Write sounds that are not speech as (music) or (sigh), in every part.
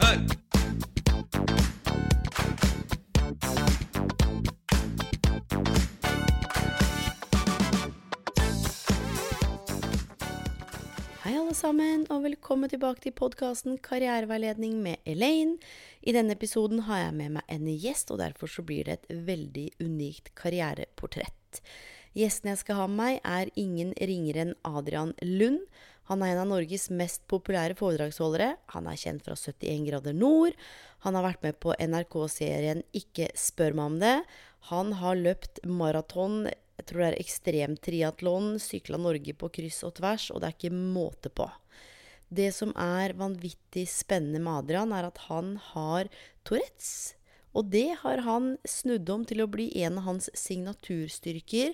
Hei! Hei alle sammen, og velkommen tilbake til podkasten Karriereveiledning med Elaine. I denne episoden har jeg med meg en gjest, og derfor så blir det et veldig unikt karriereportrett. Gjesten jeg skal ha med meg, er ingen ringere enn Adrian Lund. Han er en av Norges mest populære foredragsholdere. Han er kjent fra 71 grader nord. Han har vært med på NRK-serien Ikke spør meg om det. Han har løpt maraton, jeg tror det er ekstremtriatlon, sykla Norge på kryss og tvers, og det er ikke måte på. Det som er vanvittig spennende med Adrian, er at han har Tourettes. Og det har han snudd om til å bli en av hans signaturstyrker.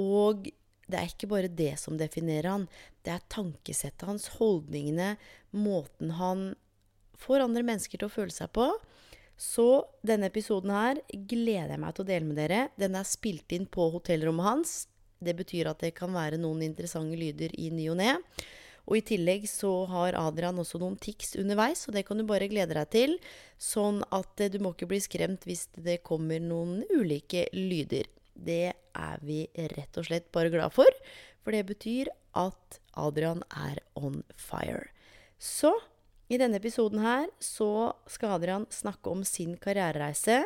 Og det er ikke bare det som definerer han. Det er tankesettet hans, holdningene, måten han får andre mennesker til å føle seg på. Så denne episoden her gleder jeg meg til å dele med dere. Den er spilt inn på hotellrommet hans. Det betyr at det kan være noen interessante lyder i ny og ne. Og i tillegg så har Adrian også noen tics underveis, og det kan du bare glede deg til. Sånn at eh, du må ikke bli skremt hvis det kommer noen ulike lyder. Det er vi rett og slett bare glad for, for det betyr at Adrian er on fire. Så i denne episoden her så skal Adrian snakke om sin karrierereise.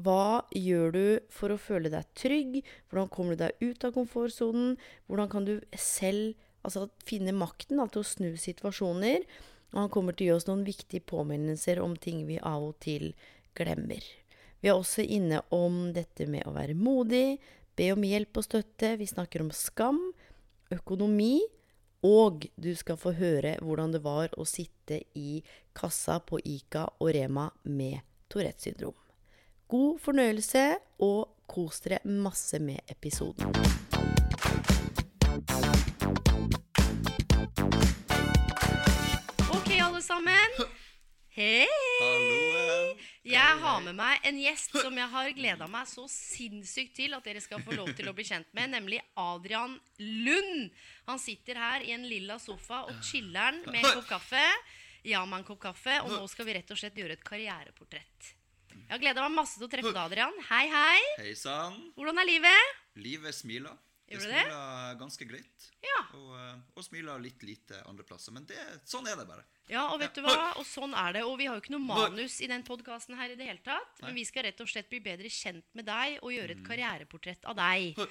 Hva gjør du for å føle deg trygg? Hvordan kommer du deg ut av komfortsonen? Hvordan kan du selv altså, finne makten da, til å snu situasjoner? Og han kommer til å gi oss noen viktige påminnelser om ting vi av og til glemmer. Vi er også inne om dette med å være modig, be om hjelp og støtte. Vi snakker om skam, økonomi, og du skal få høre hvordan det var å sitte i kassa på Ica og Rema med Tourettes syndrom. God fornøyelse, og kos dere masse med episoden. Ok, alle sammen. Hei! Jeg har med meg en gjest som jeg har gleda meg så sinnssykt til at dere skal få lov til å bli kjent med, nemlig Adrian Lund. Han sitter her i en lilla sofa og chiller'n med en kopp kaffe. Ja, med en kopp kaffe. Og nå skal vi rett og slett gjøre et karriereportrett. Jeg har gleda meg masse til å treffe deg, Adrian. Hei, hei. Hei sann. Hvordan er livet? Livet smiler. Det det? smiler ganske greit. Ja. Og, eh, og smiler litt lite andre plasser. Men det, sånn er det bare. Ja, og vet du hva? Og sånn er det. Og vi har jo ikke noe manus i den podkasten her i det hele tatt. Men vi skal rett og slett bli bedre kjent med deg og gjøre et karriereportrett av deg.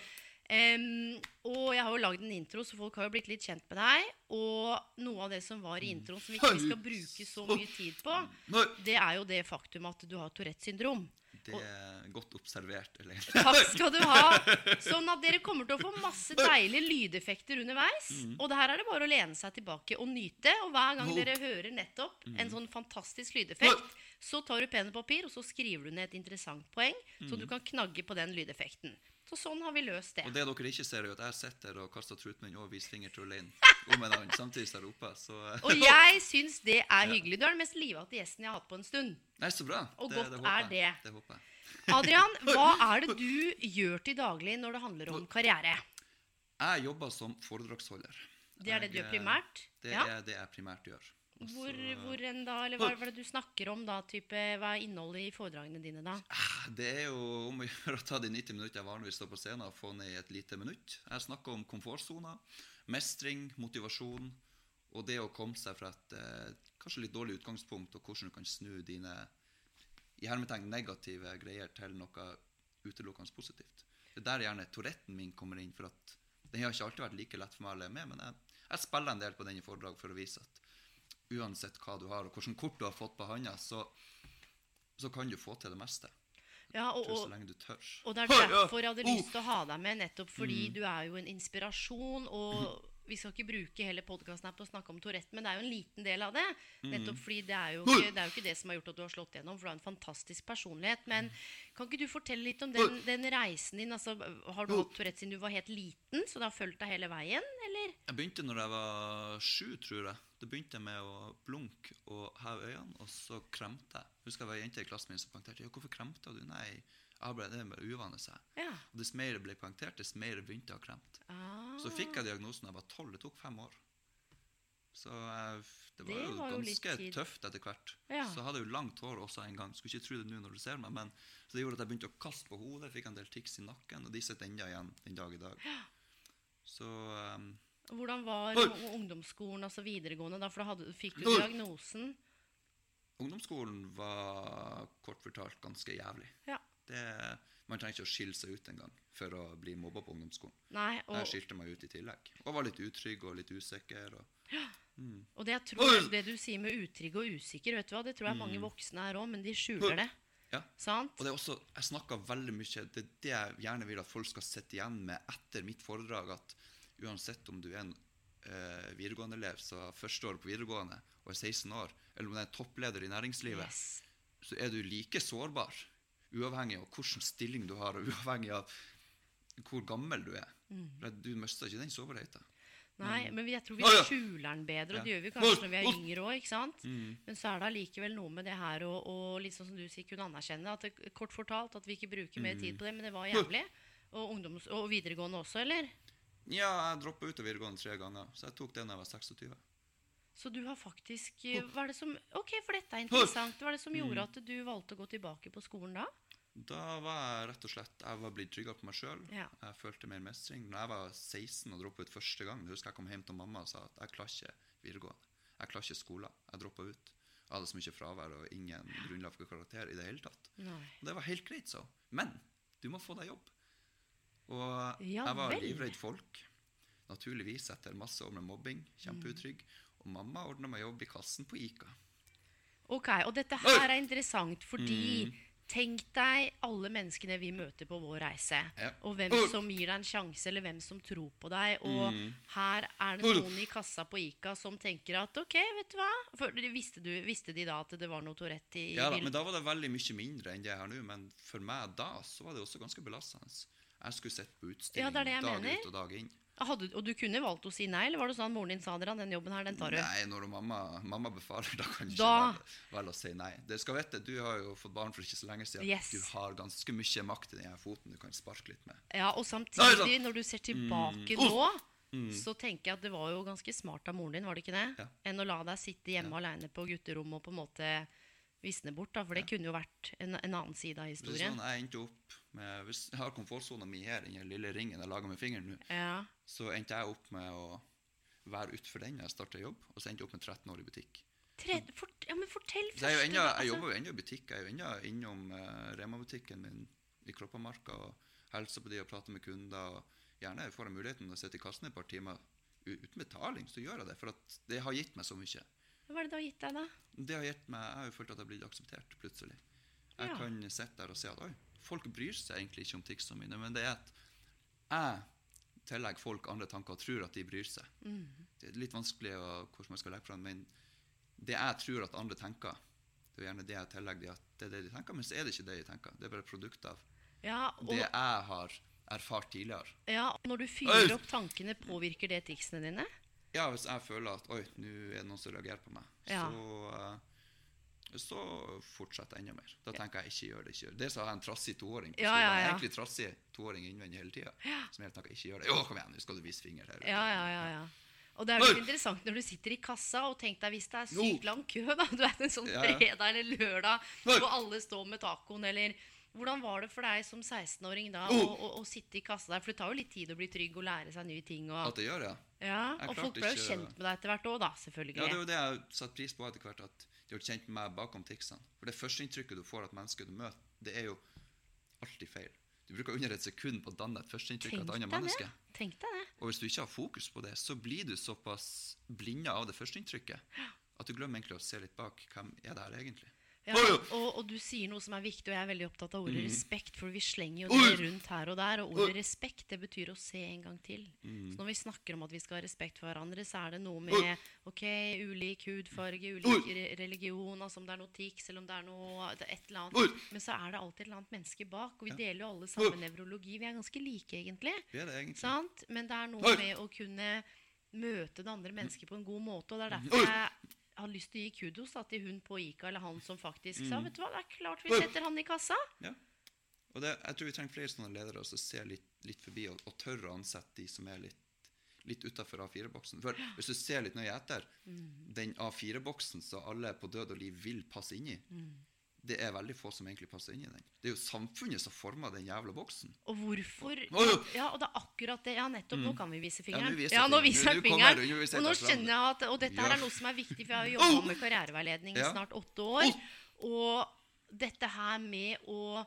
Um, og jeg har jo lagd en intro, så folk har jo blitt litt kjent med deg. Og noe av det som var i introen som vi ikke skal bruke så mye tid på, det er jo det faktum at du har Tourettes syndrom. Det er godt observert, Eller? Takk skal du ha. (laughs) Sånn at dere kommer til å få masse deilige lydeffekter underveis. Og det her er det bare å lene seg tilbake og nyte. Og hver gang dere hører nettopp en sånn fantastisk lydeffekt, så tar du penn og papir, og så skriver du ned et interessant poeng, så du kan knagge på den lydeffekten. Så sånn har vi løst det. Og det dere ikke ser, er at jeg sitter og kaster truten min og viser finger til Elaine (laughs) om en annen samtidig som jeg roper. Så Og jeg syns det er hyggelig. Du er den mest livete gjesten jeg har hatt på en stund. Nei, så bra. Og godt håper er det. Det håper jeg. Adrian, (laughs) hva er det du gjør til daglig når det handler om karriere? Jeg jobber som foredragsholder. Det er det du gjør primært? Det Ja. er det jeg primært gjør. Hvor, hvor enn da, eller hva, hva er det du snakker om da? Type, hva er innholdet i foredragene dine da? Ah, Det er jo om å (laughs) gjøre å ta de 90 minutter jeg vanligvis står på scenen, og få ned i et lite minutt. Jeg snakker om komfortsoner, mestring, motivasjon, og det å komme seg fra et eh, kanskje litt dårlig utgangspunkt, og hvordan du kan snu dine i hermetegn negative greier til noe utelukkende positivt. Det er der gjerne Touretten min kommer inn, for at den har ikke alltid vært like lett for meg å leve med, men jeg, jeg spiller en del på den i foredrag for å vise at uansett hva du har, og hvilket kort du har fått på handa, så, så kan du få til det meste. Ja, og, og, så lenge du tør. og det er derfor jeg hadde lyst til å ha deg med, nettopp fordi Mm. du er jo en inspirasjon, og (clears throat) Vi skal ikke bruke hele podkasten på å snakke om Tourette, men det er jo en liten del av det. Mm. Nettopp fordi det er, jo ikke, det er jo ikke det som har gjort at du har slått gjennom, for du har en fantastisk personlighet. Men kan ikke du fortelle litt om den, den reisen din? Altså, har du hatt Tourette siden du var helt liten, så det har fulgt deg hele veien, eller? Jeg begynte når jeg var sju, tror jeg. Det begynte jeg med å blunke og heve øynene, og så kremte jeg. Husker jeg var ei jente i klassen min som poengterte. Ja, 'Hvorfor kremta du?' Nei, jeg ble, det med uvane, seg. Ja. Og dess mer det ble poengtert, dess mer begynte å kremte. Ah, Så fikk jeg diagnosen da jeg var tolv. Det tok fem år. Så jeg, det var Det jo var ganske jo tøft etter hvert. Ja. Så jeg hadde jo langt hår også en gang. Skulle ikke tro det nå når du ser meg, men så det gjorde at jeg begynte å kaste på hodet. Fikk en del tics i nakken, og de sitter ennå igjen den dag i dag. Så um, Hvordan var Oi! ungdomsskolen, altså videregående, da? For da hadde, fikk du Oi! diagnosen. ungdomsskolen var kort fortalt ganske jævlig. Ja. Det, man trenger ikke å skille seg ut engang for å bli mobba på ungdomsskolen. Nei, Jeg og, skilte meg ut i tillegg. Og var litt utrygg og litt usikker. Og, og det, jeg tror, det du sier med utrygg og usikker, vet du hva, det tror jeg Mm. mange voksne er òg, men de skjuler det. ja. Sant? Og det er også, jeg snakker veldig mye Det er det jeg gjerne vil at folk skal sitte igjen med etter mitt foredrag. At uansett om du er en uh, videregående elev som har første år på videregående og er 16 år, eller om du er toppleder i næringslivet, Yes. så er du like sårbar. Uavhengig av hvilken stilling du har, og uavhengig av hvor gammel du er. Mm. Du mister ikke den soverheten. Nei, men jeg tror vi skjuler den bedre, og det gjør vi kanskje når vi er yngre òg. Mm. Men så er det allikevel noe med det her å liksom som du sier, kunne anerkjenne at det, kort fortalt at vi ikke bruker mer Mm. tid på det, men det var jævlig. Og, ungdoms, og videregående også, eller? Ja, jeg droppa ut av videregående tre ganger, så jeg tok det da jeg var 26. Så du har faktisk eh, Hva er det som Ok, for dette er interessant. Hva er det som Mm. gjorde at du valgte å gå tilbake på skolen da? Da var jeg rett og slett Jeg var blitt tryggere på meg sjøl. Ja. Jeg følte mer mestring. Når jeg var 16 og droppa ut første gang, jeg husker jeg kom hjem til mamma og sa at jeg klarer ikke videregående. Jeg klarer ikke skolen. Jeg droppa ut. Jeg hadde så mye fravær og ingen grunnlag for karakter i det hele tatt. Nei. Og det var helt greit, så. Men du må få deg jobb. Og Ja jeg var livredd folk. Naturligvis etter masse år med mobbing. Kjempeutrygg. Og mamma ordna meg jobb i kassen på Ica. Ok, og dette her er interessant fordi Mm. Tenk deg alle menneskene vi møter på vår reise. Ja. Og hvem som gir deg en sjanse, eller hvem som tror på deg. Og Mm. her er det noen i kassa på Ica som tenker at ok, vet du hva For, visste, du, visste de da at det var noe Tourette i Ja, da, men da var det veldig mye mindre enn det jeg har nå. Men for meg da så var det også ganske belastende. Jeg skulle sitte på utstilling Ja, det det dag mener. ut og dag inn. Hadde, og du kunne valgt å si nei, eller var det sånn at moren din sa dere den jobben her, den tar du? Nei, når mamma, mamma befaler, (laughs) da kan du ikke velge, velge å si nei. Det skal vite, Du har jo fått barn for ikke så lenge siden. Yes. Du har ganske mye makt i den foten du kan sparke litt med. Ja, og samtidig, nei, når du ser tilbake Mm. nå, Mm. så tenker jeg at det var jo ganske smart av moren din, var det ikke det? Ja. Enn å la deg sitte hjemme alene på gutterommet og på en måte visne bort, da. For det kunne jo vært en, en annen side av Det er historien. sånn jeg endte opp med, Hvis jeg har komfortsona mi her, den lille ringen jeg lager med fingeren nå, Ja. så endte jeg opp med å være utenfor den da jeg starta jobb, og så endte jeg opp med 13 år i butikk. Tre, for, ja, men fortell først. jeg, jo først, jeg altså. jobber jo ennå i butikk. Jeg er jo ennå innom uh, Rema-butikken min i Kroppamarka og hilser på de og prater med kunder. og Gjerne får jeg muligheten til å sitte i kassen et par timer uten betaling, så gjør jeg det. For det har gitt meg så mye. Hva er det det har gitt deg, da? Det har gitt meg, Jeg har jo følt at jeg har blitt akseptert plutselig. Jeg Ja. kan sitte der og se at oi, folk bryr seg egentlig ikke om ticsene mine, men det er at jeg tillegger folk andre tanker og tror at de bryr seg. Mm. Det er litt vanskelig å, hvordan man skal legge fram, men det jeg tror at andre tenker, det er gjerne det jeg tillegger at det er det de tenker, men så er det ikke det de tenker. Det er bare et produkt av Ja, og, det jeg har erfart tidligere. ja, når du fyrer opp tankene, påvirker det ticsene dine? Ja, hvis jeg føler at oi, nå er det noen som reagerer på meg, Ja. så, eh, så fortsetter jeg enda mer. Da tenker jeg ikke gjør det, ikke gjør det. Det sa jeg en trassig toåring på Ja, skolen. ja, ja. Egentlig trassig toåring innvendig hele tida. Som helt tenker ikke gjør det. Jo, kom igjen, nå skal du vise finger her. Ja, ja, ja, ja. Og det er litt interessant når du sitter i kassa og tenk deg hvis det er sykt lang kø, da. Du vet en sånn fredag eller lørdag hvor alle står med tacoen, eller hvordan var det for deg som 16-åring da å, å, å sitte i kassa der? For det tar jo litt tid å bli trygg og lære seg nye ting. Og, At det gjør ja. ja, og folk ble jo kjent med deg etter hvert òg, da. Selvfølgelig. Ja, det er jo det jeg har satt pris på etter hvert, at har kjent meg bakom ticsene. For det førsteinntrykket du får av et menneske du møter, det er jo alltid feil. Du bruker under et sekund på å danne et førsteinntrykk av et annet menneske. Tenk deg det. Og hvis du ikke har fokus på det, så blir du såpass blinda av det førsteinntrykket at du glemmer egentlig å se litt bak. Hvem er det her egentlig? Ja, og, og du sier noe som er viktig, og jeg er veldig opptatt av ordet respekt. For vi slenger jo det rundt her og der. Og ordet respekt det betyr å se en gang til. Så når vi snakker om at vi skal ha respekt for hverandre, så er det noe med ok, ulik hudfarge, ulik re religion, altså om det er noe tics eller om det er noe det er et eller annet. Men så er det alltid et eller annet menneske bak. Og vi deler jo alle samme nevrologi. Vi er ganske like, egentlig. Det det egentlig. Sant? Men det er noe med å kunne møte det andre mennesket på en god måte. Og det er derfor jeg har lyst til å gi kudos da, til hun på Ica eller han som faktisk sa vet du hva, det er klart vi setter han i kassa. Ja. Og det, jeg tror vi trenger flere sånne ledere som ser litt, litt forbi og, og tør å ansette de som er litt, litt utafor A4-boksen. For hvis du ser litt nøye etter, den A4-boksen som alle på død og liv vil passe inn i, det er veldig få som egentlig passer inn i den. Det er jo samfunnet som former den jævla boksen. Og hvorfor. Ja, og det er akkurat det. Ja, nettopp. Nå kan vi vise fingeren. viser Ja, nå viser jeg fingeren. Og nå skjønner jeg at Og dette her er noe som er viktig, for jeg har (laughs) jobba med karriereveiledning i snart åtte år. Og dette her med å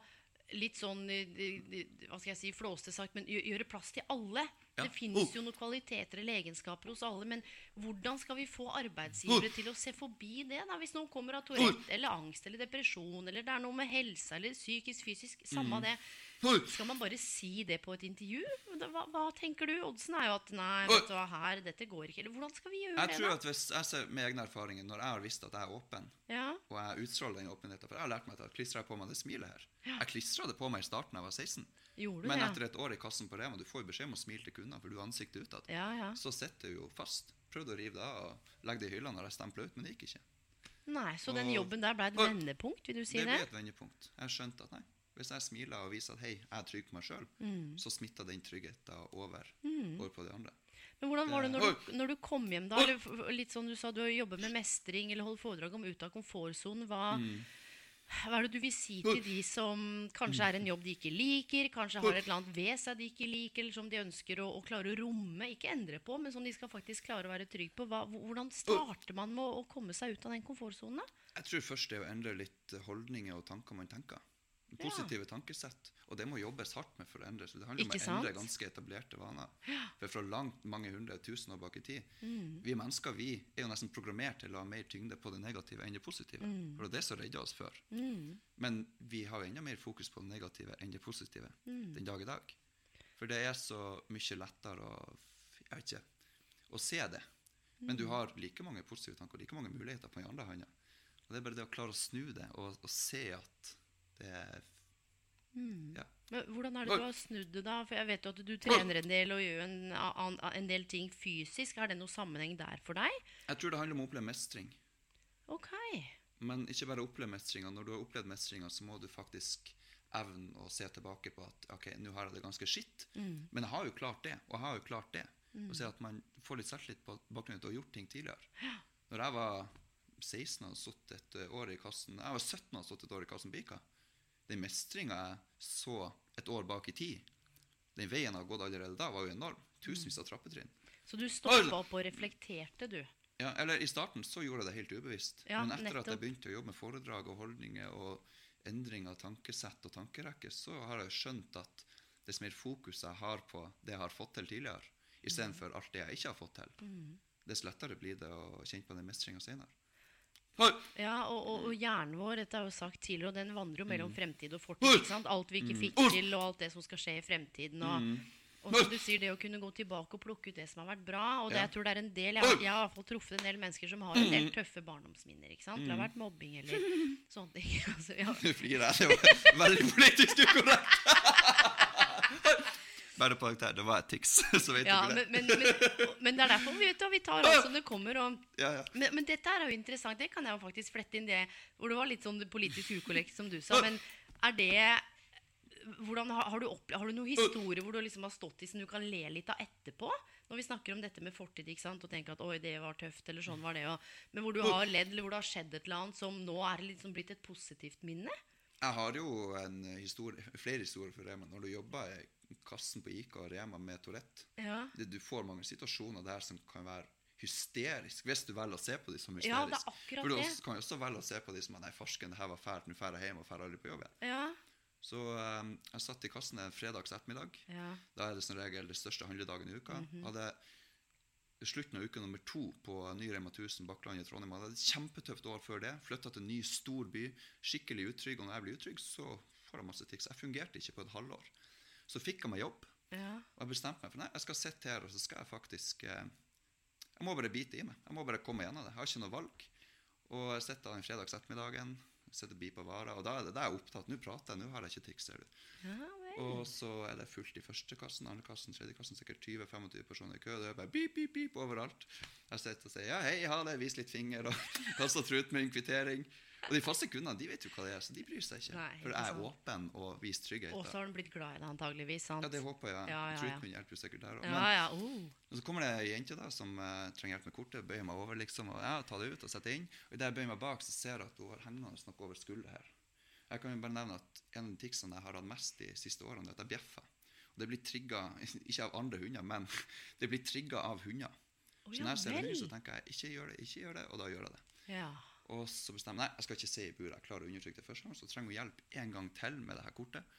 litt sånn eh, eh, Hva skal jeg si, flåste sagt, men gjøre plass til alle. Ja. Det finnes Oh. jo noen kvaliteter eller egenskaper hos alle, men hvordan skal vi få arbeidsgivere til å se forbi det? da? Hvis noen kommer av Tourette eller angst eller depresjon, eller det er noe med helse eller psykisk, fysisk, samme Mm. det. Skal man bare si det på et intervju? Hva, hva tenker du? Oddsen er jo at nei, vet du hva, her, dette går ikke. Eller hvordan skal vi gjøre Jeg det, tror da? at hvis jeg ser med egne erfaringer, når jeg har visst at jeg er åpen, Ja, og jeg utstråler den åpenheten For jeg har lært meg at klistrer jeg på meg det smilet her. Jeg klistra det på meg i starten da jeg var 16. gjorde Men det? etter et år i kassen på Rema, du får jo beskjed om å smile til kundene, for du har ansiktet utad. Ja, ja. Så sitter du jo fast. Prøvde å rive det av og legge det i hylla når jeg stempla ut, men det gikk ikke. Nei, så den jobben der ble et vendepunkt, vil du si det det? ble et vendepunkt. Jeg skjønte at nei, hvis jeg smiler og viser at hei, jeg er trygg på meg sjøl, Mm. så smitter den tryggheten over, over på de andre. Men hvordan var det når du, når du kom hjem da? Litt sånn du sa du jobber med mestring eller holdt foredrag om ut av komfortsonen. Hva, Mm. hva er det du vil si til de som kanskje er en jobb de ikke liker, kanskje har et eller annet ved seg de ikke liker, eller som de ønsker å, å klare å romme, ikke endre på, men som de skal faktisk klare å være trygg på? Hva, hvordan starter man med å, å komme seg ut av den komfortsonen? Jeg tror først det er å endre litt holdninger og tanker man tenker. Positive tankesett. Og det må jobbes hardt med for å endre. Så det handler om Ikke å endre ganske etablerte vaner. For fra langt mange hundre tusen år bak i tid Mm. Vi mennesker vi er jo nesten programmert til å ha mer tyngde på det negative enn det positive. Mm. For det er det som redda oss før. Men vi har enda mer fokus på det negative enn det positive Mm. den dag i dag. For det er så mye lettere å jeg vet ikke, å se det. Men Mm. du har like mange positive tanker og like mange muligheter på den andre hånda. Og det er bare det å klare å snu det og, og se at det er ja. Men hvordan er det du har snudd det, da? For jeg vet jo at du trener en del og gjør en, en del ting fysisk. Er det noen sammenheng der for deg? Jeg tror det handler om å oppleve mestring. Ok. Men ikke bare oppleve mestringa. Når du har opplevd mestringa, så må du faktisk evne å se tilbake på at ok, nå har jeg det ganske skitt, men jeg har jo klart det, og jeg har jo klart det. Og se at man får litt selvtillit på bakgrunn av å ha gjort ting tidligere. Når jeg var 16 og sittet et år i kassen Jeg var 17 og sittet et år i kassen Bika. Den mestringa jeg så et år bak i tid, den veien jeg har gått allerede da, var jo enorm. Tusenvis av trappetrinn. Så du stoppa opp og reflekterte, du? Ja, eller I starten så gjorde jeg det helt ubevisst. Ja, Men etter at jeg begynte å jobbe med foredrag og holdninger og endring av tankesett og tankerekke, så har jeg skjønt at dess mer fokus jeg har på det jeg har fått til tidligere, istedenfor Mm. alt det jeg ikke har fått til, dess lettere blir det å kjenne på den mestringa senere. Ja, og, og, og hjernen vår, dette har jo sagt tidligere, og den vandrer jo mellom Mm. fremtid og fortid. sant? Alt vi ikke fikk til, og alt det som skal skje i fremtiden. Og, Mm. og som du sier, det å kunne gå tilbake og plukke ut det som har vært bra. Og det, Ja. jeg tror det er en del, jeg, jeg har i hvert fall truffet en del mennesker som har en del tøffe barndomsminner. ikke sant? Det har vært mobbing eller sånne ting. (laughs) altså, ja. Flirer jeg. Det var veldig politisk ukorrekt. (laughs) Bare på her, det var et tics, (laughs) så vet Ja, dere men, det. men, men, men det er derfor vi, vet vi tar (laughs) alt som det kommer. og Ja, ja. Men, men dette er jo interessant. Det kan jeg jo faktisk flette inn det. Hvor det var litt sånn politisk ukorrekt, som du sa. Men er det hvordan, har, du opple- har du noen historier hvor du liksom har stått i som du kan le litt av etterpå? Når vi snakker om dette med fortid ikke sant? og tenker at oi, det var tøft, eller sånn var det. Og, men hvor du har ledd, eller hvor det har skjedd et eller annet som nå er liksom blitt et positivt minne? Jeg har jo en historie, flere historier for Rema. Når du jobber kassen på Ica og Rema med Tourette, Ja. det, du får mange situasjoner der som kan være hysterisk, hvis du velger å se på dem som hysterisk. Ja, det er akkurat For du også, kan jo også velge å se på dem som nei, farsken, det her var fælt, nå drar jeg hjem og drar aldri på jobb igjen. Ja. Så um, jeg satt i kassen en fredags ettermiddag. Ja. Da er det som regel den største handledagen i uka. Mhm. Hadde slutten av uke nummer to på ny Rema 1000 Bakkland i Trondheim. Hadde et kjempetøft år før det. Flytta til en ny, stor by. Skikkelig utrygg. Og når jeg blir utrygg, så får jeg masse tics. Jeg fungerte ikke på et halvår. Så fikk jeg meg jobb. Ja. Og jeg bestemte meg for nei, jeg skal sitte her og så skal jeg faktisk eh, Jeg må bare bite i meg. Jeg må bare komme gjennom det. Jeg har ikke noe valg. Og jeg sitter den fredags ettermiddagen, sitter og biper varer, og da er det da er jeg opptatt. Nå prater jeg, nå har jeg ikke triks. ser du. ja. Og så er det fullt i første kassen, andre kassen, tredje kassen, sikkert 20-25 personer i kø. Det er bare beep, beep, beep overalt. Jeg sitter og sier ja, hei, ha det, vis litt finger, og (laughs) kaster ut med en kvittering. Og de faste kundene de vet jo hva det er, så de bryr seg ikke. Nei, For jeg er åpen og viser trygghet. Og så har han blitt glad i deg antageligvis, sant? Ja, det håper jeg. Ja, ja, ja. sikkert der òg. Ja, ja, oh. Og så kommer det ei jente da, som uh, trenger hjelp med kortet. Bøyer meg over, liksom. Og ja, ta det ut og sette inn. Og idet jeg bøyer meg bak, så ser jeg at hun har hengende noe over skulderen her. Jeg kan jo bare nevne at en av de ticsene jeg har hatt mest de siste årene, er at jeg bjeffer. Og det blir trigga (laughs) ikke av andre hunder, men (laughs) det blir trigga av hunder. Å, så når jeg ser hund, så tenker jeg ikke gjør det, ikke gjør det, og da gjør jeg det. Ja. Og så bestemmer jeg jeg skal ikke se i buret. Jeg klarer å undertrykke det første gang, så trenger hun hjelp en gang til med det her kortet.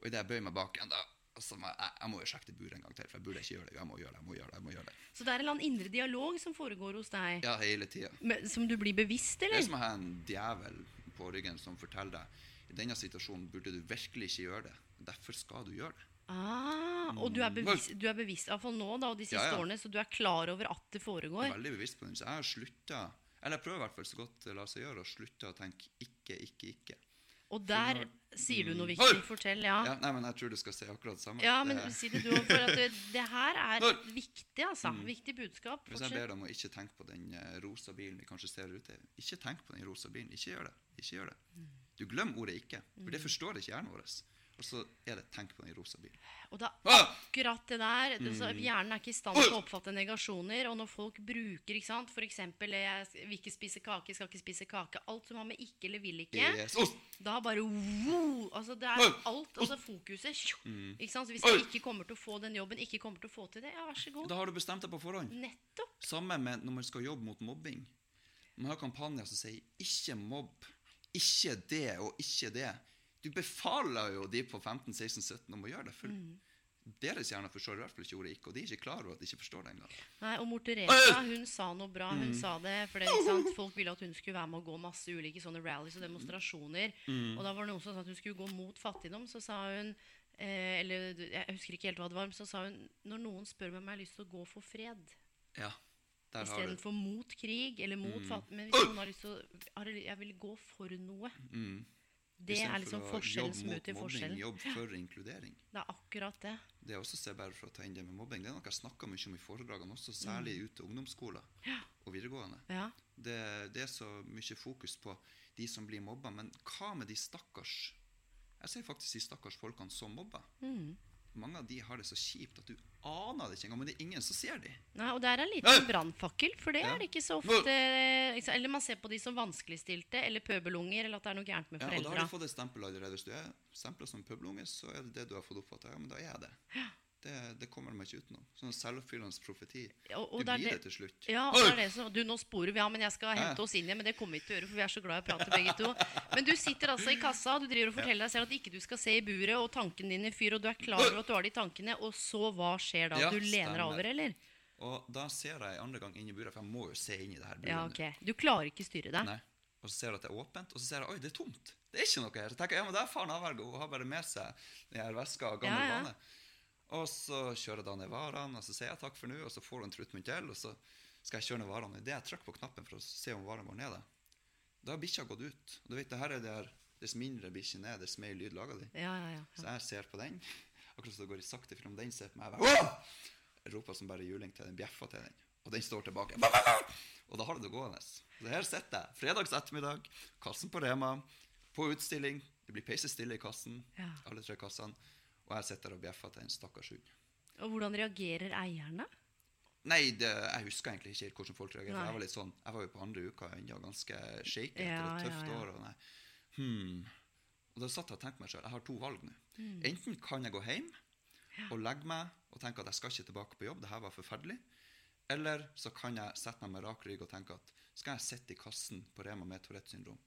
Og idet jeg bøyer meg bak igjen, da altså, jeg, jeg må jo sjekke det buret en gang til, for jeg burde ikke gjøre det. Jeg må gjøre det, jeg må gjøre det. jeg må gjøre det. Så det er en eller annen indre dialog som foregår hos deg, Ja, hele tida. Som du blir bevisst, Det er som å ha en djevel på ryggen som forteller deg i denne situasjonen burde du virkelig ikke gjøre det. Derfor skal du gjøre det. Ah, og du er bevisst, du er bevisst iallfall nå da, og de siste Ja, ja. årene, så du er klar over at det Jeg foregår. er veldig bevisst på det. Så jeg har slutta Eller prøver i hvert fall så godt det lar seg gjøre å slutte å tenke ikke, ikke, ikke. Og der sier du noe Mm. viktig. Fortell, ja. Ja, nei, men jeg tror du skal si akkurat det samme. Ja, men si det du òg, for at det, det her er Når- viktig, altså. Viktig budskap. Hvis jeg ber deg om å ikke tenke på den eh, rosa bilen vi kanskje ser ute, ikke tenk på den rosa bilen. Ikke gjør det. Ikke gjør det. Du glemmer ordet 'ikke', for det forstår ikke hjernen vår. Og så er det 'tenk på den rosa bilen'. Og det er Ah! akkurat det der. Det, så Mm. hjernen er ikke i stand til å oppfatte negasjoner. Og når folk bruker ikke sant, f.eks. 'jeg vil ikke spise kake', 'skal ikke spise kake', alt som har med 'ikke' eller 'vil ikke', Yes. Da bare wow, altså Det er alt. Altså fokuset. Mm. Ikke sant? Så hvis jeg ikke kommer til å få den jobben, ikke kommer til å få til det, ja, vær så god. Da har du bestemt deg på forhånd. Nettopp. Samme med når man skal jobbe mot mobbing. Man har kampanjer som sier 'ikke mobb', 'ikke det' og 'ikke det'. Du befaler jo de på 15, 16, 17 om å gjøre det. For deres hjerner forstår i hvert fall ikke ordet 'ikke', og de er ikke klar over at de ikke forstår det engang. Nei, og mor Teresa hun sa noe bra. Hun sa det, for det, ikke sant? Folk ville at hun skulle være med å gå masse ulike sånne rallies og demonstrasjoner. Og da var det noen som sa at hun skulle gå mot fattigdom. Så sa hun eh, Eller jeg husker ikke helt hva det var, men så sa hun når noen spør meg om jeg har lyst til å gå for fred Ja, istedenfor mot krig eller mot fattigdom Men hvis noen har lyst til å Jeg vil gå for noe. Det er liksom forskjellen som utgjør forskjellen. Jobb for inkludering. Det er akkurat det. Det er også se bare for å ta inn det med mobbing. Det er noe jeg snakker mye om i foredragene, også særlig ute i ungdomsskoler og videregående. Ja. Det, det er så mye fokus på de som blir mobba, men hva med de stakkars Jeg sier faktisk de stakkars folkene som mobber. Mange av de har det så kjipt at du aner det ikke engang, men det er ingen som ser de. Nei, og det er en liten brannfakkel, for det Ja. er det ikke så ofte ikke? Eller man ser på de som vanskeligstilte, eller pøbelunger, eller at det er noe gærent med Ja, og da har du fått et stempel allerede. Hvis du er stempla som pøbelunge, så er det det du har fått oppfatta. Ja, men da er jeg det. Det, det kommer de ikke utenom. Sånn selvoppfyllende profeti. Og du blir det- til slutt. Ja, og det er det som, du, nå sporer vi av, men jeg skal hente oss inn igjen. Men det kommer vi ikke til å gjøre, for vi er så glad i å prate begge to. Men du sitter altså i kassa, du driver og forteller deg selv at ikke du skal se i buret, og tankene dine fyr, og du er klar over at du har de tankene, og så hva skjer da? Ja, Du lener deg over, eller? Og da ser jeg andre gang inn i buret, for jeg må jo se inn i det her buret. Ja, okay. ok. Du klarer ikke styre deg. Nei. Og så ser jeg at det er åpent, og så ser jeg oi, det er tomt. Det er ikke noe her. Så tenker jeg, ja, men det er faren avverga. Hun har bare med seg den her veska av gammel Ja, ja. vane. Og så kjører jeg da ned varene, og så sier jeg takk for nå, og så får hun en truttmunn til, og så skal jeg kjøre ned varene. Idet jeg trykker på knappen for å se om varene går ned, da, har bikkja gått ut. Og du vet, det her er det her, dess mindre bikkjen er, dess mer lyd lager de. Ja, ja, ja. Så jeg ser på den, (laughs) akkurat som det går i sakte film. Den ser på meg, jeg bare, «Åh!» Jeg roper som bare juling til den, bjeffer til den. Og den står tilbake. Og da har det det gående. Så her sitter jeg, fredags ettermiddag, kassen på Rema, på utstilling. Det blir peisestille i kassen, Ja. alle tre kassene. Og jeg sitter og bjeffer til en stakkars hund. Og hvordan reagerer eierne? Nei, det, jeg husker egentlig ikke hvordan folk reagerer. Nei. Jeg var litt sånn, jeg var jo på andre uka ennå ganske shaky etter Ja, et tøft ja, ja. år. Og, nei. hmm. og da satt jeg og tenkte meg selv, jeg har to valg nå. Mm. Enten kan jeg gå hjem og legge meg og tenke at jeg skal ikke tilbake på jobb, det her var forferdelig. Eller så kan jeg sette meg med rak rygg og tenke at skal jeg sitte i kassen på Rema med Tourettes syndrom?